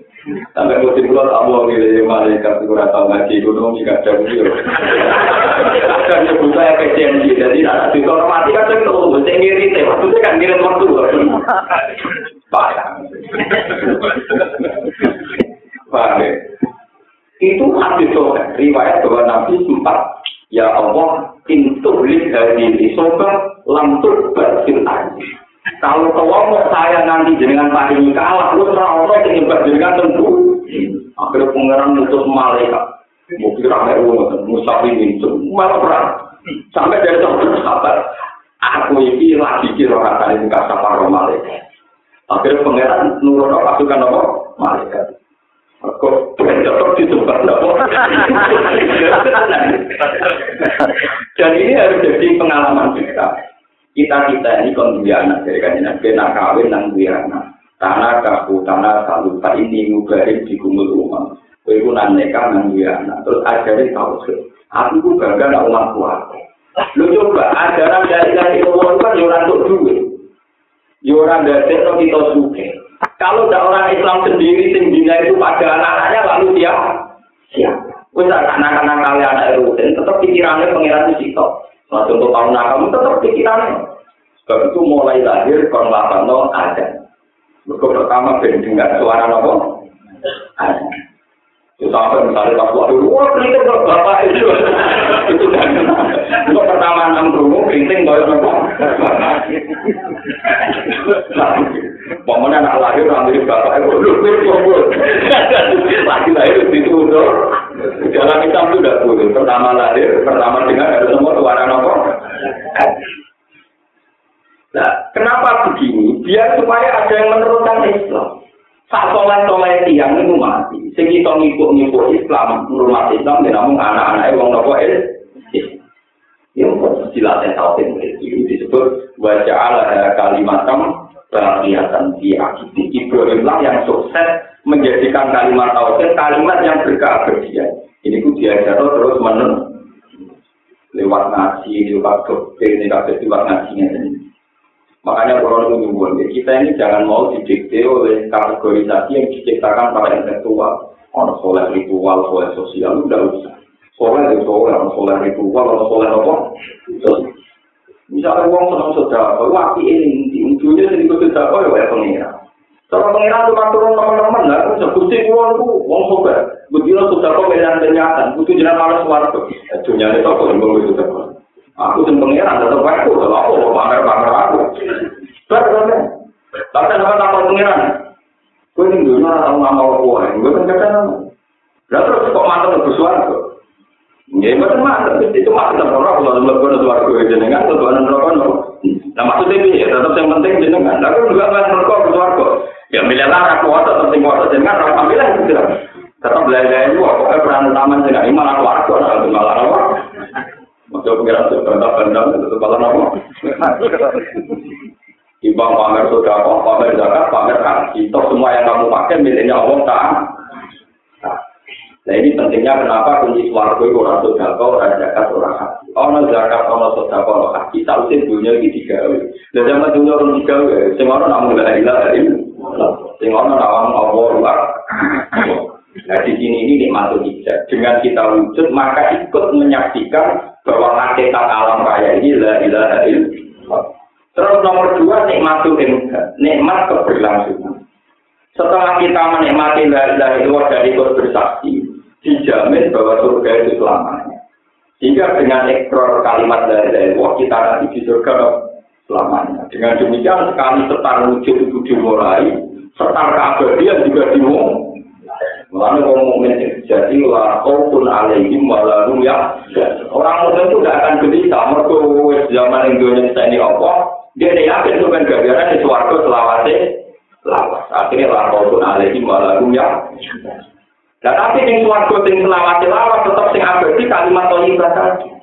Sampai musim keluar mau milih malaikat itu rata gunung jika ada video. Akan nyebut saya ke CMG, jadi anak di mati kan saya tahu, saya ngirit, maksudnya kan ngirit waktu. Paham. Paham Itu hadis soheh, riwayat bahwa Nabi sempat Ya Allah, intuh lih dari isoba, lamtur bersil Kalau mau saya nanti jenengan paringi kalah, lu sing nyembah jenengan tentu. Akhirnya pangeran mutus malaikat. Mungkin ramai uang, musafi mintu, malah perang. Sampai dari satu sahabat, aku ini lagi kira kata ini kata para malaikat. Akhirnya pangeran nurut pasukan apa? Malaikat. Kok tetap disembah Dan ini harus jadi pengalaman kita kita kita ini kon anak dari kan nabi nak kawin nang duwe anak. Tanah kaku tanah selalu tak ini ngubarin di kumul rumah. Kowe ku nang duwe anak. Terus ajarin tau aku ku gagal nak umat kuat lu coba ajaran dari dari Allah kan yo untuk duwe. Yo ora ndadek kita suke. Kalau ada orang Islam sendiri sing dina itu pada anak-anaknya lalu dia siap. Wis anak-anak kalian anak rutin tetap pikirannya pengiran di situ Nah, contoh tahun kamu tetap pikirannya. Sebab itu mulai lahir kon no ada. Mereka pertama dengar suara nopo. Itu sampai misalnya pas waktu wah keriting ke bapak itu. itu kan. Itu pertama enam rungu keriting bawa nopo. Pokoknya anak lahir nanti bapak itu lu lu Lagi lahir itu udah. Dalam Islam itu tidak boleh. Pertama lahir, pertama dengar ada semua suara nopo. Nah, kenapa begini? Biar supaya ada yang meneruskan Islam. Saat soleh-soleh tiang itu mati. Sing kita ngikut-ngikut Islam, menurut Islam, dan namun anak-anak yang nopo Islam. Yang yang tahu itu disebut wajah Allah kalimat kelihatan di akibat Ibrahim lah yang sukses menjadikan kalimat tauhid kalimat yang berkeabadian. Ini ku diajar terus menurut lewat ngaji, lewat doktrin, lewat lewat ngajinya ini. Makanya kalau itu nyumbun, kita ini jangan mau didikte oleh kategorisasi yang diciptakan para intelektual. Orang soleh ritual, soleh sosial, udah usah. Soleh itu soleh, orang soleh ritual, orang soleh apa? Misalnya uang senang saudara, waktu ini, ujungnya sedikit saudara, ya pengira. Kalau pengira cuma turun teman-teman, lah, sebutin uang itu, uang sobat. Begitu saudara pilihan kenyataan, butuh jalan malas warga. Dunia itu aku yang itu Aku sing pengiran tetep wae kok lha apa pamer-pamer aku. Kan. Tapi nek apa pengiran? Kowe ning dunya ora ngamal kowe, kowe kan kadang Lah terus kok mantan ke suarga? Ya, betul mah, itu kita pernah kalau melakukan suarga jenengan, tentu anak melakukan Nah maksudnya ini ya tetap yang penting jenengan. Tapi juga kan melakukan ke suarga. Ya milih lah aku ada penting kuasa jenengan, orang ambil gitu. Tetap belajar itu, pokoknya peran utama jenengan, ini malah keluarga, malah apa? Maksudnya pengiran sebentar bentang itu kepala nama. Ibang pamer saudara, pamer zakat, pamer haji. Itu semua yang kamu pakai miliknya Allah tak. Nah ini pentingnya kenapa kunci suarga itu orang sodako, orang zakat, orang haji. Orang zakat, orang sodako, orang haji, sausin dunia ini digawe. Dan zaman dunia orang digawe, semua orang namun gak ilah dari Semua orang nawang Allah luar. Nah di sini ini nikmat hijab. Dengan kita wujud, maka ikut menyaksikan bahwa hakikat alam raya ini la ilaha illallah. Terus nomor dua nikmat nikmat keberlangsungan. Setelah kita menikmati la ilaha illallah dari ikut bersaksi, dijamin bahwa surga itu selamanya. Sehingga dengan ekor kalimat dari Allah kita nanti di surga selamanya. Dengan demikian sekali setar wujud itu dimulai, setar keabadian juga dimulai. Mulanya orang mukmin jadi lah pun alaihim walau ya. Orang mukmin itu tidak akan gelisah. Mereka zaman Indonesia ini apa? Dia yakin itu kan gajaran di suarga selawase. Lawas. Akhirnya lah pun alaihim walau ya. Nah, tapi yang suarga sing selawati lawas tetap sing abadi kalimat thayyibah tadi.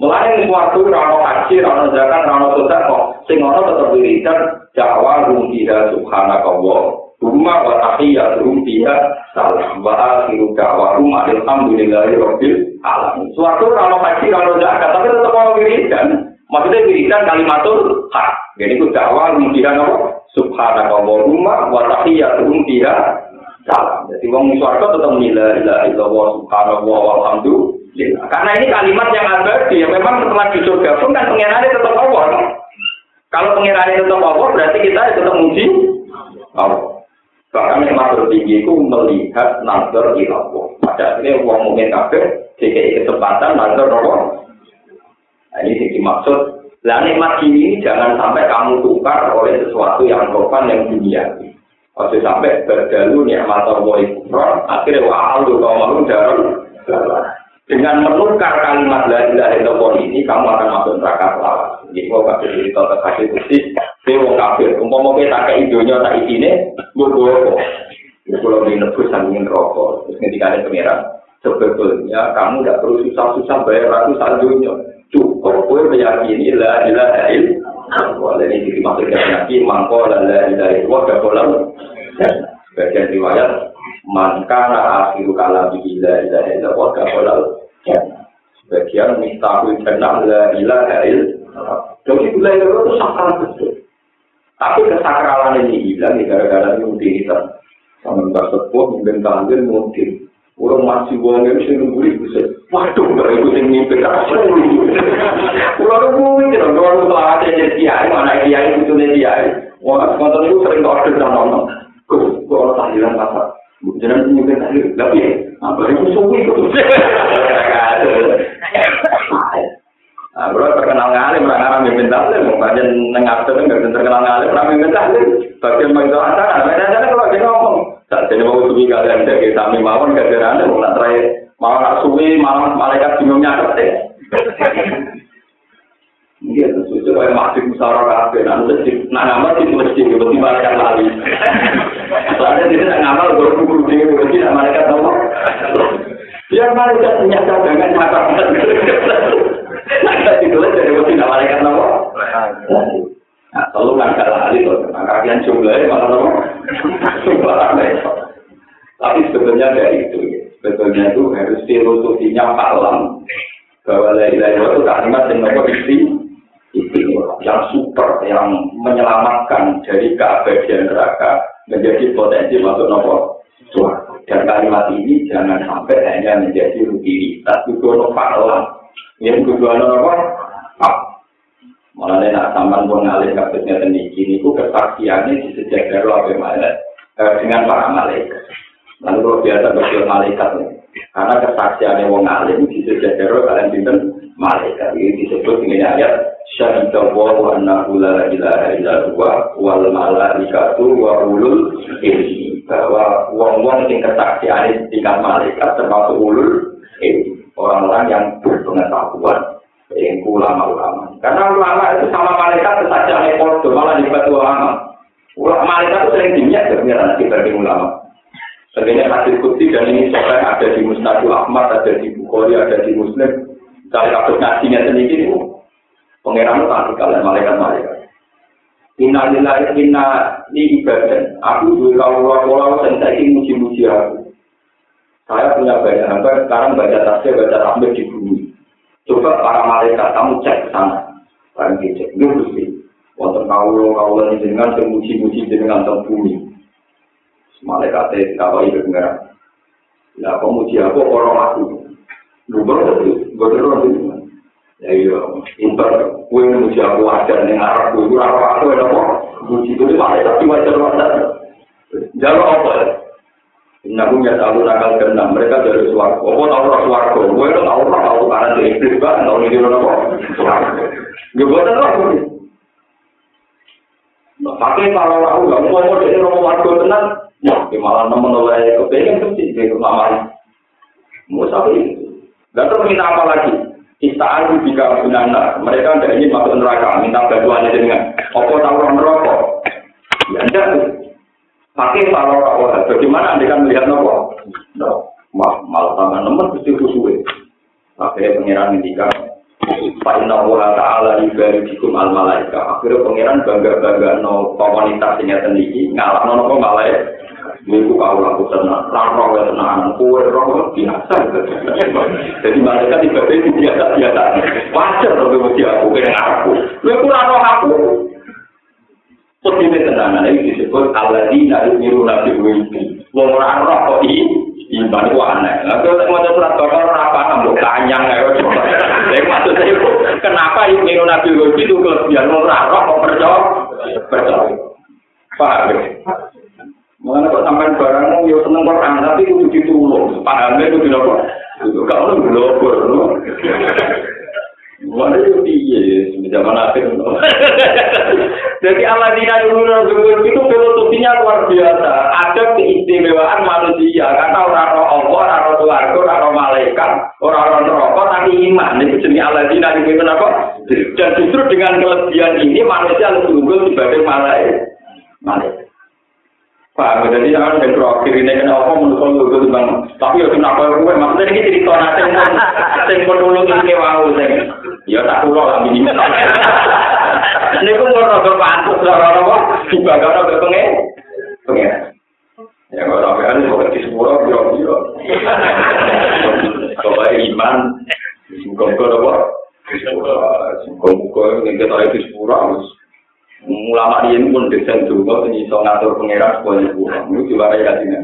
Mulai ning suarga rano haji, rano zakat, rano sedekah, sing ono tetep wiridan jawa rumbiha subhanakallah. Rumah wa tahiyya rumbiha salam wa akhiru da'wahum alhamdulillahi rabbil alamin. Suarga rano haji, rano zakat, tapi tetep ono wiridan. Maksudnya wiridan kalimatul hak. Jadi itu dakwah rumbiha nopo subhanakallah rumah wa tahiyya rumbiha salam. Jadi wong swarga tetap nila ila illallah subhanallah walhamdulillah. Karena ini kalimat yang abadi ya memang setelah di surga pun kan pengirannya tetap Allah. Kan? Kalau pengirannya tetap Allah berarti kita tetap muji Allah. Bahkan yang masuk tinggi itu melihat nazar ilallah. Pada akhirnya uang mungkin kafir, jika kesempatan nazar Allah. Nah, ini dimaksud. Lah nikmat ini jangan sampai kamu tukar oleh sesuatu yang korban yang dunia. Ojo sampai berdalu nikmat Allah ikrar, akhirnya wah lu kau malu dalam dengan menukar kalimat la ilaha illallah ini kamu akan masuk neraka selama. Jadi mau kasih cerita terkasih bukti, dewa kafir. Umpama kita ke idonya tak isine, gue gue kok. Kalau di nebus sambil rokok, terus ketika ada pangeran, sebetulnya kamu tidak perlu susah-susah bayar ratusan dunia. Cukup gue meyakini la ilaha illallah. Wala ini dimaksudkan yakin mangko la ilaha illallah gak boleh. Bagian riwayat man kana akhiru kalam la ilaha illallah gak boleh. Sebagian mistahul jannah la ilaha illallah. Jadi la ilaha itu sakral betul. Tapi kesakralan ini hilang gara-gara rutinitas. Sama mbak sepuh, mungkin kangen, mungkin Orang masih uang yang sih nunggu itu sih. Waduh, nggak ikut yang mimpi. Orang itu, orang nunggu aja jadi kiai, mana kiai itu nih kiai. Konten itu sering order dan nonton. Kau, kau tahlilan pasar. Jangan mimpi tahlil, tapi apa itu suwi itu? Nah, bro terkenal ngalim, orang Arab mimpin tahlil, mau baca nengap tuh nggak terkenal ngalim, orang mimpin tahlil. Bagian bagi doa sana, beda kalau dia ngomong. Ini mau suwi kalian jadi sami mawon gajaran mau nak terakhir mau nak suwi malam malaikat bingungnya. Iya, terus supaya masih musyawarah kafe, nah masjid, nah ngamal di masjid, berarti malaikat lali. Soalnya dia tidak ngamal, baru di masjid, malaikat tahu. Biar malaikat punya cadangan nyata. Nah, itu jadi masjid, malaikat tahu. Nah, nggak lali tuh, nah jumlahnya malah nopo. Tapi sebetulnya dari itu, sebetulnya itu harus filosofinya paham bahwa la itu kalimat yang nopo yang super, yang menyelamatkan dari keabadian neraka menjadi potensi masuk nopo Dan kalimat ini jangan sampai hanya menjadi rutinitas, nopo paham. Yang kedua nopo Malah nak sampan pun ngalih kasusnya ini, ini ku kesaksiannya di sejak dari apa malaikat dengan para malaikat. Lalu kalau biasa berjual malaikat, karena kesaksiannya wong di sejak dari kalian binten malaikat. Ini disebut dengan ayat syahidah wa annahu la ilaha illa huwa wal malaikatu wa ulul ilmi bahwa wong-wong yang kesaksiannya tingkat malaikat termasuk ulul ilmi orang-orang yang berpengetahuan yang ulama-ulama. Karena ulama itu sama malaikat aneh kodoh, malah dibuat ulama. Ulama malaikat itu sering dimiak kebenaran dibanding ulama. Sebenarnya hadis kutsi dan ini soalnya ada di Mustadil Ahmad, ada di Bukhari, ada di Muslim. Dari kasus ngajinya sendiri itu, pengeran itu tak kalian malaikat-malaikat. Inna lillahi inna li ibadah. Aku juga kalau kalau saya ingin muji-muji aku. Saya punya banyak hamba sekarang baca tafsir, baca tafsir di bumi. Coba para malaikat kamu cek ke sana. Barang dicek, itu gusti. Wonten kaulo kaulo ini dengan semuji-muji dengan teng bumi. Malaikat itu kalau itu pengeran. Nah, pemuji aku orang aku. Gubernur itu, gubernur itu. Ya iya, inter, kue muji aku ajar ning arah kue, aku ada apa? Muji itu malaikat wajar wajar. Jalur apa ya? Nabi ya tahu nakal mereka dari tahu roh suarga? Gue itu tahu roh tahu karena di iblis kan tahu ini roh apa? Buat apa? Nah, pakai kalau aku nggak mau mau jadi roh suarga tenang, ya malah nemen oleh kepengen tuh sih kemarin. Mau sampai Gak tahu minta apa lagi. Istaan jika binana, mereka tidak ingin masuk neraka, minta bantuannya dengan. Apa tahu neraka? Ya enggak Pakai kalau orang bagaimana anda kan melihat nopo? No, mal malah tangan nemen mesti khusyuk. Pakai pangeran ngendika, Pak Inna Allah Ta'ala ibadikum al malaika. Akhirnya pangeran bangga bangga no komunitas ini sendiri ngalah no malaika. minggu kau laku tenang, rara gue tenang, kue rara biasa. Jadi mereka tiba itu biasa-biasa. Wajar tapi mesti aku, kena aku. Gue kurang roh aku. Seperti ini tenangan ini disebut aladi dari miru nabi wimpi wong rara roh kok ini iman itu aneh, lalu saya mau surat kotor apa, ambil kanyang jadi maksud saya itu, kenapa miru nabi wimpi itu kelebihan? Wong rara roh kok percaya. Percaya. Paham? Mengenai kok sampai barangmu, ya seneng Quran, tapi itu ditulung. Pahamnya itu tidak kok. Itu kalau belum Mana itu piye, zaman akhir. Jadi Allah tidak dulu itu filosofinya luar biasa. Ada keistimewaan manusia karena orang roh Allah, orang roh keluarga, orang roh malaikat, orang roh neraka tapi iman. Itu jenis Allah tidak dulu apa? Dan justru dengan kelebihan ini manusia lebih unggul dibanding malaikat. Malaikat. Pak, jadi jangan yang terakhir ini kena apa menurut kalau itu bang. Tapi ya kenapa gue maksudnya ini nanti pun, sing pun dulu ini mau sing. Ya tak kulo lah minimal. Ini pun mau rasa pantas lah orang apa? Juga gak ada pengen, pengen. Ya nggak sampai ada kok di sepuluh biro biro. Coba iman, muka-muka apa? Muka-muka yang kita itu sepuluh ulama riyen pun desain dungo sing iso ngatur pangeran supaya pulang itu juga ya dina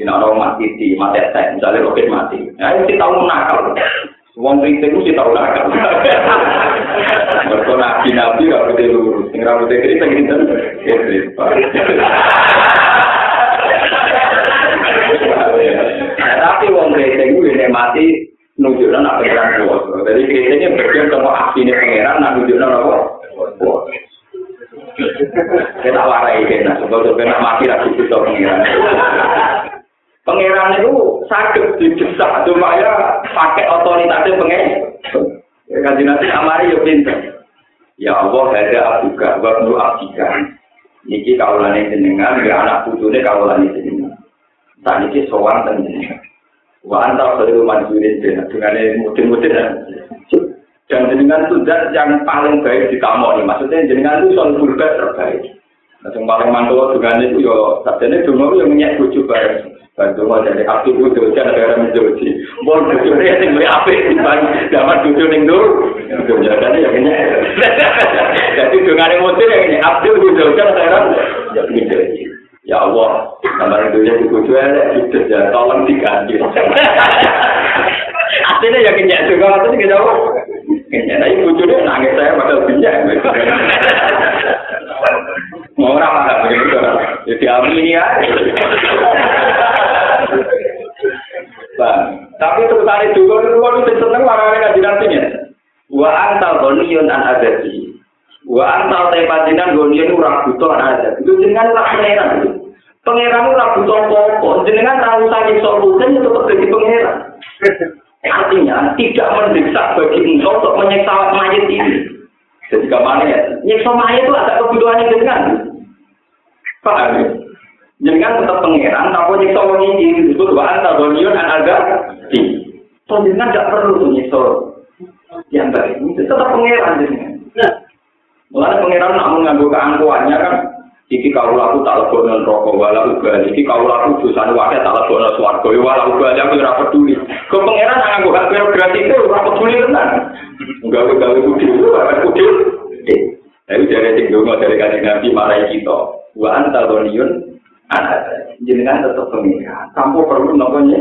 dina mati di mati tek misale roket mati ya iki tau nakal. Wong rite ku sing tau nakal. Berkona nabi ra kudu lurus. Sing ra kudu kene sing kita kepris tapi wong rite ku yen mati nujuna nak pangeran kuwi jadi kene iki bagian tempat aksine pangeran nak nujuna apa? Kita warai kena, sebab kena mati lagi bisa pengiran. Pengiran itu sakit didesak, cuma ya pakai otoritasnya pengen. Kan nanti amari ya pinter. Ya Allah, ada abuka, waktu abika. Niki kaulane jenengan, ya anak putune kaulane jenengan. Tak niki sowan dan jenengan. Wa anta khairu manjurin dengan mudin-mudin dan jenengan itu zat yang paling baik di kamu nih. Maksudnya jenengan itu soal berbuat terbaik. Nah, yang paling mantul dengan itu yo, ini dulu yang minyak bucu bareng. Bantu mau dari aktif itu jangan negara menjoji. Mau bucu ini yang lebih apik dibanding dapat bucu ning dulu. Jadi yang ini. Jadi dengan emosi yang ini aktif itu jangan negara menjoji. Ya Allah, kamar itu jadi bucu itu ya tolong diganti. Artinya ya kenyang juga, artinya kita Ya, tapi bujurnya nangis saya pada bijak. Mau orang mana begitu? Jadi amini ya. Tapi tertarik juga itu kalau itu seneng orang yang kajian artinya. Wa antal gonion an adati. Wa antal tepajinan gonion ura butuh an adati. Itu dengan rak pangeran. Pangeran ura butuh pokok. Jenengan tahu sakit solusi itu tetap jadi pangeran. Artinya tidak mendesak bagi engkau untuk menyiksa mayat ini. Jadi ke mana ya? Nyiksa mayat itu ada kebutuhan yang dengan. Paham ya? Jangan tetap pengeran, tapi nyiksa orang ini disebut bahwa antagonion dan agak di. So, jangan tidak perlu nyiksa yang. Itu tetap pengeran jenengan. Mulai pengeran nak mengganggu keangkuhannya kan, iki kau laku tak lebono neraka wala uga iki kau laku dosane wae tak lebono swarga wala uga aku ora peduli kok pangeran nganggo hak birokrasi itu ora peduli tenan gawe gawe kudu kudu Tapi dari tinggal dari kajian nabi marai kita, wa anta doniun, jenengan tetap pengiran. Kamu perlu namanya.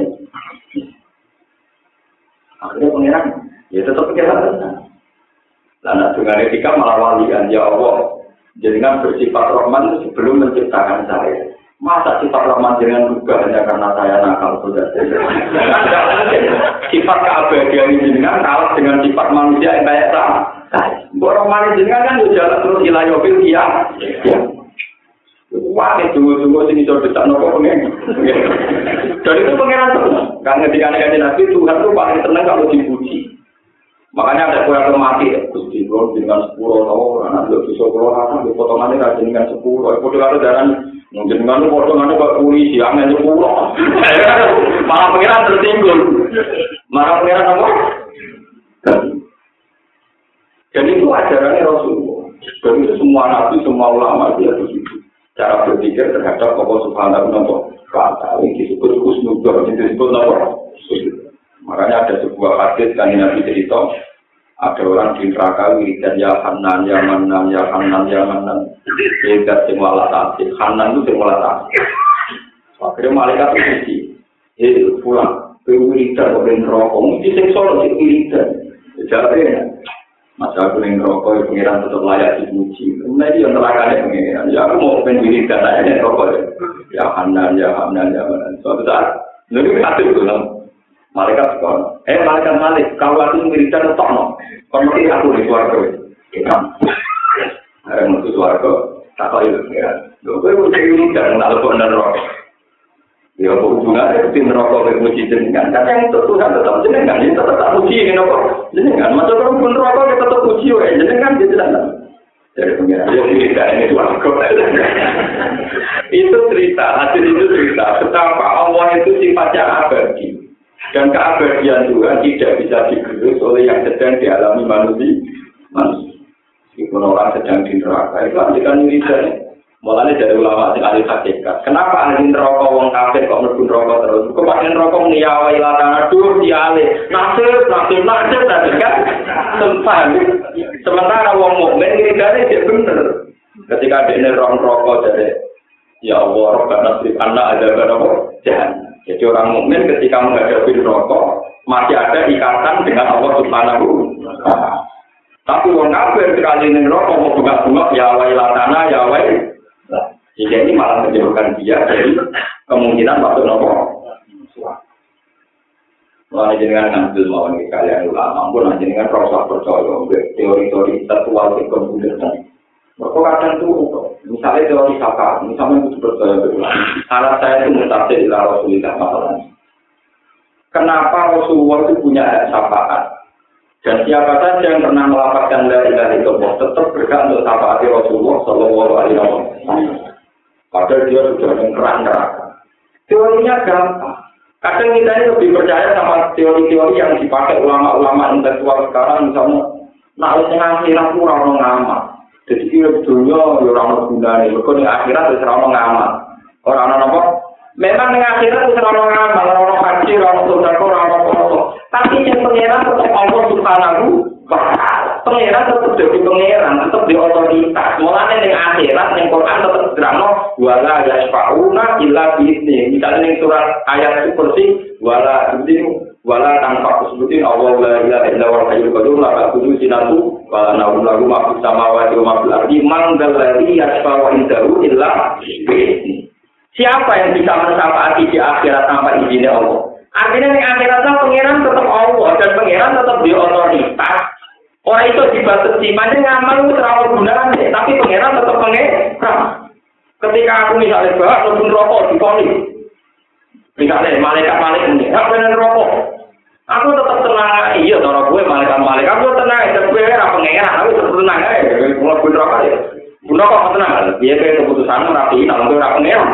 Akhirnya pengiran, ya tetap pengiran. Lalu dengan etika malah walian, ya Allah, Jenengan bersifat Rahman sebelum menciptakan saya. Masa sifat Rahman dengan juga hanya karena saya nakal sudah. sifat keabadian jenengan kalah dengan sifat manusia yang kayak saya. Borong manis jenengan kan jalan terus ilayobil iya. Ya. Wah, itu tunggu sini coba bisa nopo pengen. Dan itu pengenan terus. Karena ketika nabi Tuhan itu paling senang kalau dipuji. Makanya ada kue yang mati, gusti bro, dengan sepuluh tahun, anak dua bisa pulau apa, di potongannya rajin dengan sepuluh, itu kalau jalan, mungkin dengan potongannya kok polisi, aneh sepuluh, malah pengiran tertinggal, malah pengiran apa? Dan itu ajarannya Rasulullah. Dan semua nabi, semua ulama dia begitu. Cara berpikir terhadap Allah Subhanahu wa Taala. Ini disebut kusnudor, disebut apa? Makanya ada sebuah hadis kan Nabi cerita, ada orang di neraka wiridan ya Hanan, ya Manan, ya Hanan, ya Manan. Wiridan sing wala Hanan itu sing wala. Akhirnya malaikat itu eh pulang, ke wiridan, ke neraka, mesti sing solo sing wiridan. Jadi Masa aku yang rokok, ya pengiran tetap layak dipuji. Nah, ini yang neraka pengiran. Ya, aku mau pengen wiridan, saya rokok. Ya Hanan, ya Hanan, ya Manan. Suatu saat, ini hadis itu, Malaikat sekolah. Eh, malaikat malik. Kalau aku wiridan, tok no. Kalau mesti aku di suarga. Kita. Ada mutu suarga. Tak tahu itu. Ya. Gue mau cek wiridan. Tak lupa nerok. Ya, hubungannya di neraka ke puji jenengan. Kan yang itu Tuhan tetap jenengan. Ini tetap tak puji ini nopo. Jenengan. Masa kalau pun neraka kita tetap puji. Jenengan di jenengan. Dari pengiran. Ya, ini suarga. itu cerita. Hasil itu cerita. Betapa Allah itu sifatnya abadi. Dan keabadian Tuhan tidak bisa digerus oleh yang sedang dialami manusia. Manusia. Meskipun orang sedang di neraka, itu antikan wiridan. Mulanya dari ulama yang ahli hakikat. Kenapa ahli neraka wong kafir kok mlebu neraka terus? Kok pakai neraka niyawa ilatana dur dialih. Nasir, nasir, nasir tadi kan. Sempat. Sementara wong mukmin wiridane dia bener. Ketika dia neraka neraka jadi ya Allah, Rabbana nasrif anak ada berapa? Jahan. Jadi orang mukmin ketika menghadapi rokok masih ada ikatan dengan Allah Subhanahu. Tapi orang kafir sekali ini rokok mau bunga-bunga ya latana ya wai. Jika ini malah menjauhkan dia dari kemungkinan masuk rokok. Mulai jenengan ngambil mawon kalian ulama, pun jenengan rasa percaya teori-teori tertual di komputer mereka kadang tuh, misalnya teori saka, misalnya itu percaya berulang. Saya itu mutasi ila Rasulullah masalahnya. Kenapa Rasulullah itu punya hak? Dan siapa saja yang pernah melapatkan dari dari Allah tetap berhak untuk syafaat Rasulullah Shallallahu Alaihi Wasallam. Padahal dia sudah mengkeran neraka. Teorinya gampang. Kadang kita ini lebih percaya sama teori-teori yang dipakai ulama-ulama intelektual sekarang, misalnya, nah, yang akhirat kurang. Jadi kira dunia ya orang gunanya. Mereka di akhirat itu orang ngamal. Orang apa? Memang di akhirat itu orang ngamal, orang haji, orang sodako, orang apa Tapi yang pengiran tetap Allah subhanahu wa Pengiran tetap jadi pengiran, tetap di otoritas. Mulanya di akhirat, yang Quran tetap drama, wala yasfa'una illa bi'idni. Misalnya di surat ayat itu bersih, wala ini wala tanpa kusubutin Allah la ilaha illa wa hayyul qayyum la ta'khudhu sinatu wa la nawm lahu ma fis samawati wa ma fil ardi man dzal ladzi yashfa'u indahu illa Siapa yang bisa mensyafaati di akhirat tanpa izin Allah? Artinya di akhirat pangeran tetap Allah dan pangeran tetap di otoritas. Orang itu dibatasi, mana ngamal itu terlalu gunanya, tapi pangeran tetap pangeran. Ketika aku misalnya bahas, rokok di polis, Misalnya malaikat malaikat ini, nggak benar rokok. Aku tetap tenang, iya cara gue malaikat malaikat, aku tenang, dan gue apa pengeran, aku tetap tenang aja, kalau gue rokok ya. Gue rokok tenang, dia kayak keputusan rapi, kalau gue apa pengeran.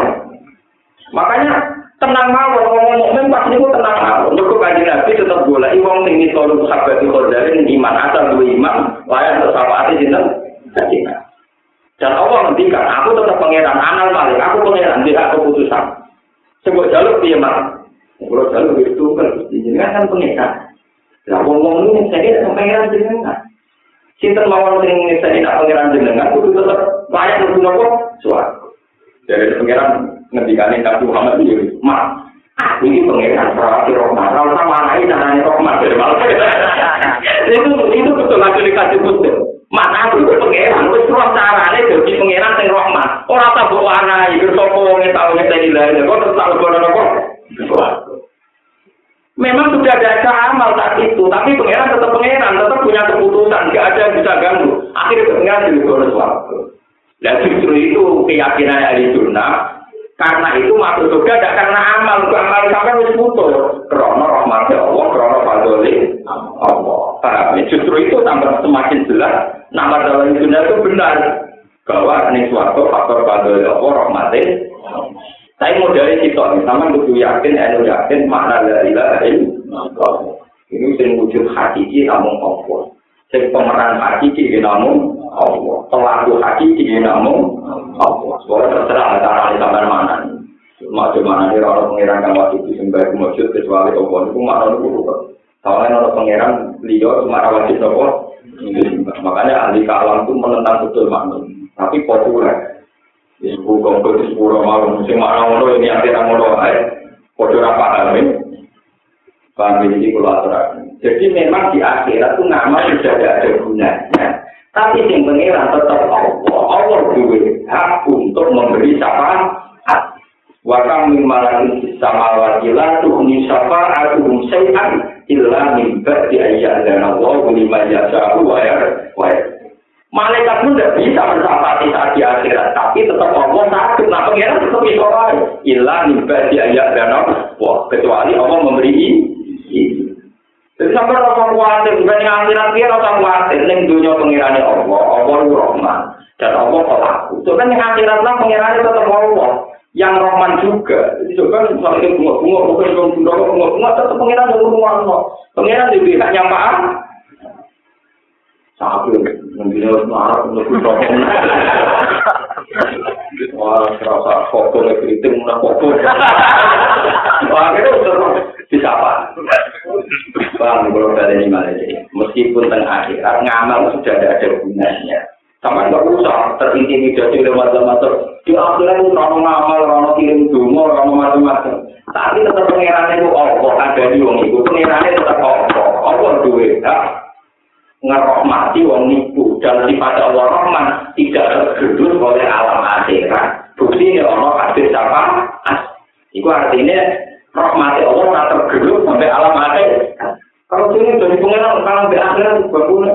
Makanya tenang mau ngomong mukmin pasti gue tenang mau. Untuk kaji nabi tetap boleh, iwang tinggi selalu sahabat di kordarin iman asal dua iman, untuk sahabat itu kaji Dan Allah ngendikan, aku tetap pangeran anal malik, aku pangeran tidak keputusan. Sebut jalur dia mah. Kalau jalur itu kan, jenengan kan pangeran. Lah ngomong ini saya tidak pangeran jenengan. Sinten mawon sing saya tidak pangeran jenengan, kudu tetap layak untuk nopo suatu. Dari pangeran ngendikanin Nabi Muhammad itu, mak, aku ini pangeran perawati rohmat, kalau sama anak ini namanya rohmat dari malam. itu itu betul lagi dikasih betul. Mana aku itu pangeran, wis roh carane dadi pangeran sing rahmat. Ora tak mbok warnai, iki sapa wong sing tau ngenteni lha kok tetep lebono nopo? Memang sudah ada amal saat itu, tapi pangeran tetap pangeran, tetap punya keputusan, nggak ada yang bisa ganggu. Akhirnya pangeran jadi bonus waktu. Dan justru itu keyakinan ahli sunnah Karena itu masuk surga tidak karena amal, amal sampai wis putus. Krono rahmat Allah, krono fadli Allah. Paham? Ya? Justru itu tambah semakin jelas nama dalam dunia itu benar bahwa ini suatu faktor fadli Allah rahmatin. Saya mau dari situ, sama kudu yakin, enu yakin makna dari ilaha Ini sing wujud hakiki namun Allah. Sing pemeran hakiki namun Allah. Pelaku hakiki namun Allah. Soalnya terserah cara ini sampai mana. Macam mana ini orang pengiran kan waktu itu sembah kecuali Allah itu mana itu. Soalnya orang pengiran beliau cuma wajib Allah. Makanya ahli kalam itu menentang betul makna. Tapi populer. Di sebuah kompet, di sebuah malam, makna ngono ini akhirnya ngono aja. Kode apa kami? Paham ini kalau Jadi memang di akhirat itu nama sudah tidak ada gunanya. Tapi yang pengiran tetap Allah. Allah juga hak untuk memberi syafaat. Wakam min malakin sama wajila tuhni syafa'atuhum syai'an illa min ba'di ayya dan Allah lima yasahu wa wa Malaikat pun tidak bisa mensafati saat di akhirat, tapi tetap Allah sakit. Nah, pengiran tetap bisa lain. Illa min ba'di ayya dan Allah. Kecuali Allah memberi ini. Jadi sampai rasa khawatir, bukan yang akhirat dia rasa khawatir. Ini dunia pengirani Allah, Allah itu Rahman. Dan Allah pelaku. So kan yang akhirat lah pengirani tetap Allah. Yang Rahman juga. Jadi coba misalnya bunga-bunga, bukan bunga-bunga, bunga-bunga, tetap pengirani bunga Allah. Pengirani di pihaknya Pak. Satu, mungkin harus marah untuk bersombong. Wah, serasa foto kritik, mana foto. Wah, itu terus disapa. Bang, kalau dari ini malah Meskipun tengah akhirat, ngamal sudah tidak ada gunanya. Sama nggak usah terintimidasi lewat macam Di akhirat itu orang ngamal, orang kirim dungo, orang macam-macam. Tapi tetap pengirannya itu Allah, ada di wong itu. Pengirannya tetap Allah. Allah duit, ngerohmati wong niku dan sifat Allah Rahman tidak tergerus oleh alam akhirat. Bukti ini Allah hadis apa? Itu artinya rahmati Allah tak tergerus sampai alam akhir. Kalau sini jadi pengiran kalau di akhirat bagus.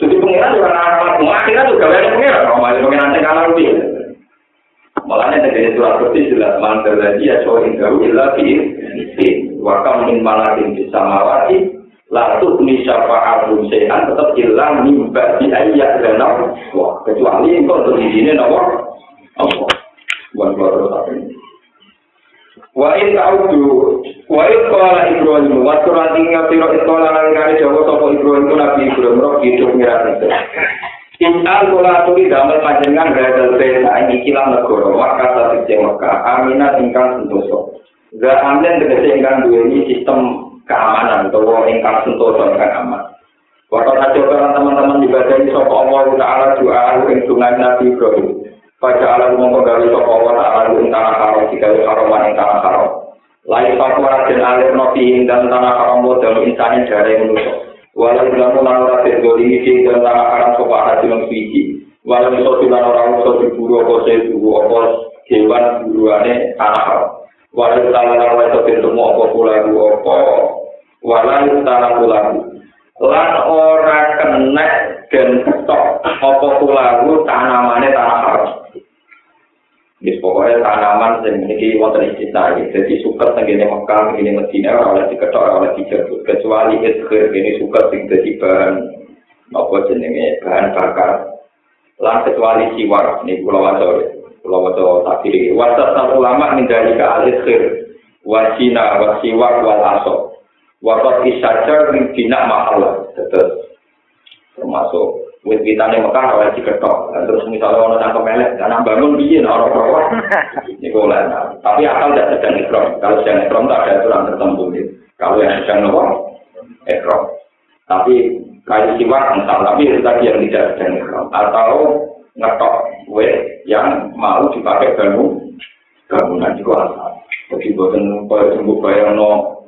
Jadi pengiran juga anak anak akhirat juga banyak pengiran. Rahmati pengiran yang kalah lebih. Malahnya dari surat bersih jelas mantel lagi ya cowok indah ilah fi wakam min malakin bisa mawati Lalu syafa'atun sehan tetap hilang nimba di ayat dan Wah, kecuali engkau untuk di sini nomor Allah. Bukan keluar apa ini. Wa in ta'udu wa in qala Ibrahim wa surat ingat sira istola lan kare Jawa sapa Ibrahim ku Nabi Ibrahim ro hidup mirat itu. Inal kula tuli damel panjenengan gadal desa ini kilang negara maka sate Mekah aminat ingkang sentosa. Ga amlen tegese ingkang duweni sistem keamanan atau ingkang sentosa ingkang aman. Waktu saja teman-teman ibadah ini sopa Allah Ta'ala doa yang sungai Nabi Ibrahim. Pada alam sopa Allah Ta'ala tanah haram jika haroman tanah haram. Lain fakwa dan alir dan tanah haram modal insanin dari manusia. Walau bilang ulang rakyat dolimi dan tanah haram hati mengsuci. Walau bisa bilang orang bisa diburu apa hewan buruannya tanah haram. Walau kita lalu itu bentuk apa apa walau tanah pulau lan ora dan ketok apa pulau tanamannya tanah haram Jadi pokoknya tanaman yang ini wonten istisna Jadi suka tenggine Mekah, tenggine Medina ora oleh diketok ora oleh dijabut kecuali izhir ini suka dadi bahan apa jenenge bahan bakar. Lan kecuali siwar ini pulau waca pulau waca takdir. Wasat ulama nindali ke al-izhir wasina wasiwak wal asok. Wakat isajar bina mahalah. Terus termasuk wit witane Mekah ora diketok. Terus misalnya ono cangkem elek, ana bangun piye ora ora. Niku lah. Tapi akal tidak sedang ikram. Kalau sedang ikram tak ada aturan tertentu. Kalau yang sedang nopo ikram. Tapi kayu siwak misal tapi itu tadi yang tidak sedang ikram atau ngetok wit yang mau dipakai bangun bangunan juga asal. Jadi buatan kaya sembuh bayang no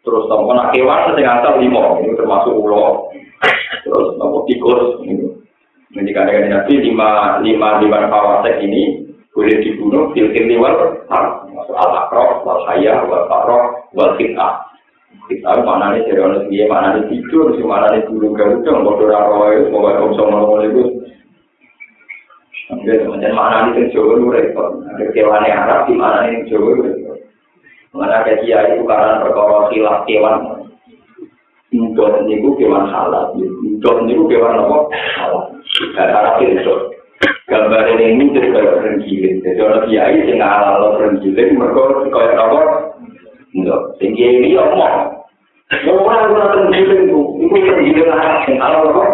terus nopo nak kewan sing asal limo ini termasuk ulo. Terus nopo tikus. Ini jadi kadang nabi lima lima lima fawasek ini boleh dibunuh filter liwal masuk al akrof wal hayah wal faroh wal kita kita mana nih dari orang dia mana nih tidur si mana nih dulu garuda mau dora roy mau gak bisa ngomong itu. Kemudian mana nih yang Jawa itu repot. Ada kewan yang Arab di mana nih yang repot. Mana ada kiai itu karena perkara khilaf kewan. Ndot niku kewan halal. Ndot niku kewan apa? Halal. Cara itu. Gambar ini jadi kayak renggiling. Jadi orang kiai sing halal renggiling mereka kayak apa? Sing kiai ini omong. Orang orang renggiling itu, itu renggiling halal halal apa?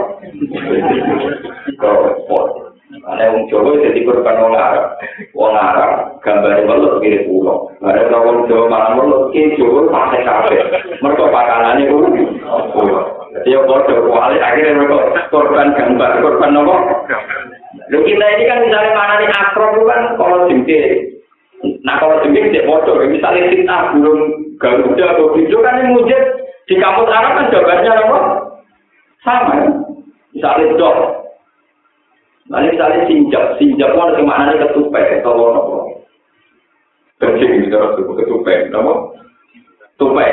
Kau Ada wong Jawa jadi korban wong Arab. Wong Arab gambare welut mirip pulau. Ada wong Jawa malah welut ki Jawa pakai kafe. Mereka pakanannya pulau. Jadi yang bodoh, wali akhirnya mereka korban gambar, korban nopo. Lu kita ini kan misalnya mana nih akrob kan kalau jengke. Nah kalau jengke tidak bodoh, misalnya kita burung garuda atau hijau kan yang mujid di kampus Arab kan jawabannya apa? Sama. Misalnya dok, Nanti misalnya sinjak, sinjak itu ada maknanya ketupai, atau apa? Kencing gitu, ketupai, apa? Tupai.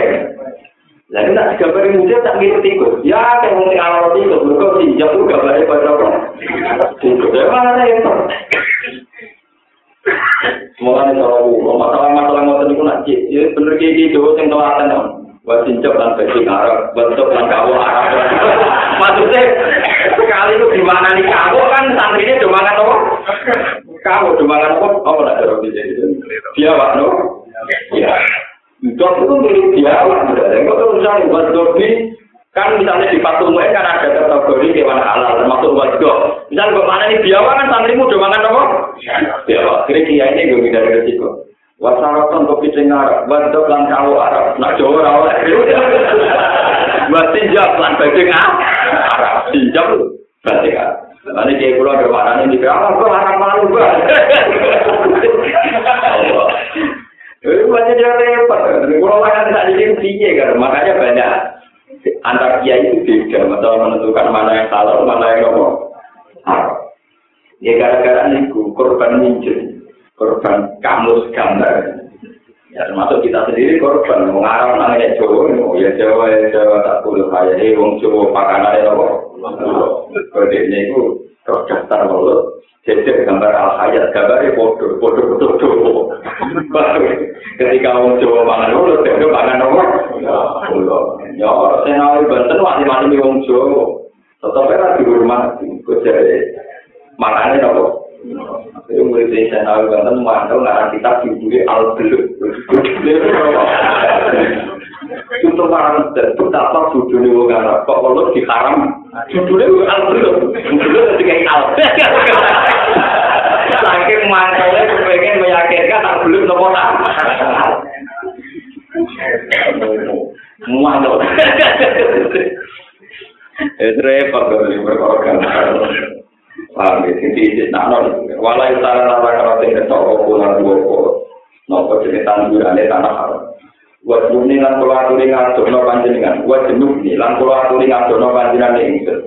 Lalu tak digambarin muda tak ngerti ikut. Ya, kayak mungkin awal itu, berkau sinjak itu gambarnya pada apa? Ikut, ya mana? Semoga nih kalau masalah-masalah ngotot itu nak ya bener kayak gitu, yang telaten buat cincok dan bagi Arab, bentuk dan kawo Arab. Maksudnya sekali itu gimana nih kawo kan santrinya cuma kan apa? Kawo cuma kan apa? Nak cara bisa itu? Dia apa no? Ya. Dok itu milik dia, berarti kok terus misalnya buat dobi kan misalnya di patung kan ada kategori hewan halal termasuk buat dok. Misalnya bagaimana nih biawa kan santrimu cuma kan apa? Biawa. Kira-kira ini gue dari resiko. Wasaraton kopi sing Arab, wadok lan kawo Arab, nak Jawa ora oleh. Buat tinjab lan badhe Arab, tinjab badhe Arab. Nanti kayak pulau ada mana ini, apa kok Arab malu banget. Itu banyak dia repot. Pulau mana tak jadi piye kan, makanya banyak antar kiai itu beda, masalah menentukan mana yang salah, mana yang ngomong. Ya gara-gara niku korban minjem. korban kamus gambar. Ya termasuk kita sendiri korban mengarang namanya Jawa, ya Jawa ya Jawa tak boleh kaya ini wong Jawa pakanan ya apa? Kode ini itu terdaftar mulut, jadi gambar al hayat gambarnya bodoh, bodoh betul betul. Ketika wong Jawa pangan mulut, dia pangan apa? Ya orang saya nawi banten masih masih wong Jawa, tetap era di rumah, kode makannya apa? Itu murid saya saya tahu kan itu mantel nara kita dibuli al beluk. Untuk barang tentu apa tujuh nih bukan kok lo diharam tujuh nih al beluk. Tujuh nih jadi kayak al beluk. Saking mantelnya kepengen meyakinkan al beluk nopo tak. Mantel. Itu repot kalau diperkorban. paham ya, sisi isi nano walai utara nama karate ini toko pulang dua kolo nopo jenis tanggurannya tanah haram gua jenuh lan kulo atur ini ngatur no panjenengan gua jenuh nih lan kulo atur ini ngatur no panjenengan ini ngatur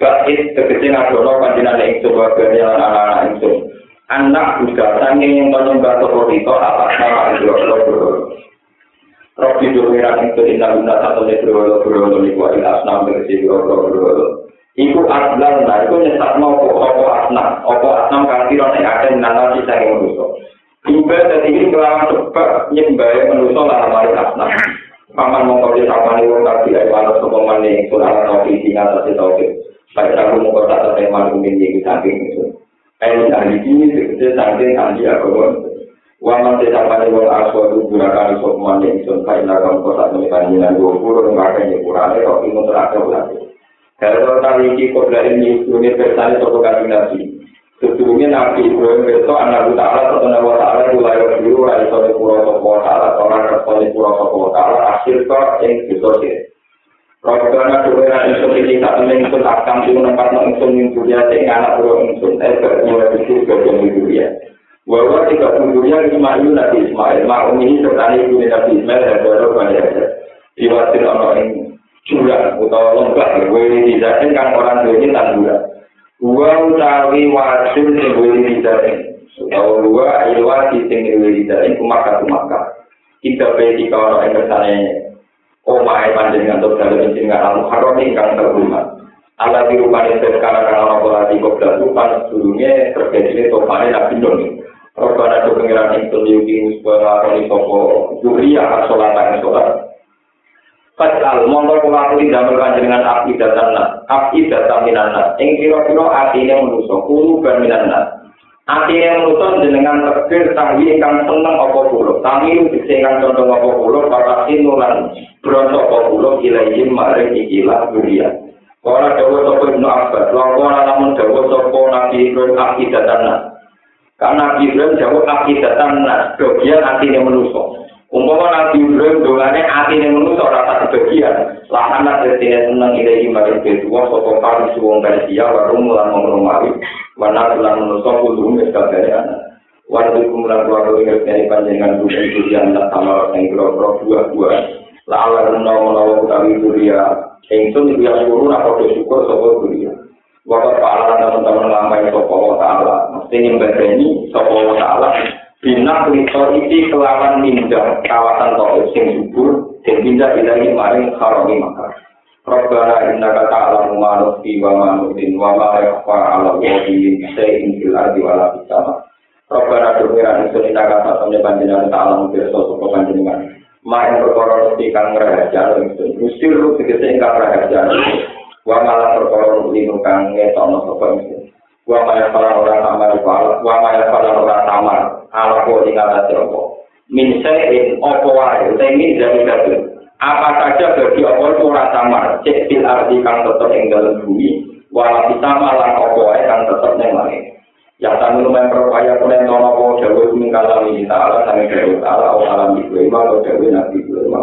bakit tegesi ngatur no panjenengan ini ngatur wabani anak-anak itu anak juga sangin yang menyembah toko rito atas nama itu lo bro Rok tidur merah itu indah guna satu negeri, lo bro, lo nikwa ilah, senang bro, lo bro, lo Iku aslan nah, iku nyesat mau opo asnam, opo asnam kang kira nek akeh nang sisa ing manusa. Iba dadi iki kelawan sebab nyembah manusa lan mari asnam. Paman mongko dia sapane wong kaki ae wala sapa maneh kula ana iki sing atase tauke. Baik aku mongko tak tete manung iki saking itu. Ayo dari ini sekecil saking kanji aku Wa man te sapane wong aswa du gurakan sapa maneh ingsun kae nakon kota menika nyinan dua puluh ngakeh nyepurane kok ing terakhir lagi. Kalau tali iki kobra ini ini bersani toko kaji nabi. Sesungguhnya Nabi Ibrahim besok anak Ta'ala atau Nabi Ta'ala itu lahir dulu dari sore pura toko Ta'ala orang responi pura toko Ta'ala akhir kok yang disosial. Robbana duwena insun iki sak temen insun akam sing nempat nang insun ing dunia anak karo insun eh mulai bisnis bagian di dunia. Wawa tiga dunia Ismail Nabi Ismail, mak umi serta ibu Nabi Ismail dan baru banyak Diwatir ono ing curah utawa lembah wiri dijakin kang orang dunia tanduran. Dua utawi wasil sing wiri dijakin. Utawa dua ilwati sing wiri dijakin kumaka kumaka. Kita beti kalau ing ke sananya omahe panjenengan untuk dalam jenengan al haram ingkang terhormat. Allah di rumah ini sekarang kalau nopo lagi kok dulu pas dulunya terjadi ini topane nabi Nuh. Robbana do pengiran ing tuliuki musbah lakoni sopo duriya asolatan sholat. Fatal mongko kula aturi damel panjenengan api datan nas, api datan minan Ing kira-kira atine manusa, kulo ban minan Ati yang nutup jenengan terkir tanggi ingkang seneng apa pulau. Tanggi dikse ingkang apa pulau, patasin nulan berontok apa pulau, ilayim maring ikilah dunia. Kala dawa sopo ibnu Abbas, lakona namun dawa sopo nabi Ibrahim akidatanna. Karena nabi Ibrahim dawa akidatanna, bagian atine menusuk. Umpama nabi Ibrahim dongane atine menusuk rata sebagian. Lahana tertine seneng ilahi maring kedua sopo kari suwong Persia, warung mulan mengromawi. Wana bulan manusia kudu wis kabeh ana. Wana kumpulan keluarga ingat dari panjenengan bukan durian tak sama yang kira-kira dua-dua. Lala menawa menawa utawi duria. Ingsun dia suruh apa syukur sapa duria. Waktu pahala teman-teman lama yang sopa wa ta'ala. Mesti ini sopa wa ta'ala. Bina kulitor isi kelawan mindah kawasan to'ib sing subur. Dan mindah ilahi maring harami makar. Rabbana innaka ta'lamu ma nukhfi wa ma nu'lin wa ma 'ala min shay'in fil ardi wa la fis sama. Rabbana duwira ingsun innaka satamne panjenengan ta'lamu pirsa sapa panjenengan. Ma ing perkara mesti kang rahasia ingsun. Gusti lu tegese ingkang rahasia. Wa malah perkara nu'lin kang ngetokno sapa. wa maya para orang tamar wal wa maya para orang tamar ala ko ing ala tropo min sayin opo wae utemi jami kabeh. Apa saja bagi opo ora tamar cek bil arti kang tetep ing dalem bumi wala kita lan opo wae kang tetep ning lare ya tanu lumayan perkaya kene ono opo dewe ning kala ning ala sami dewe ala ala mikwe ma dewe nabi dewe ma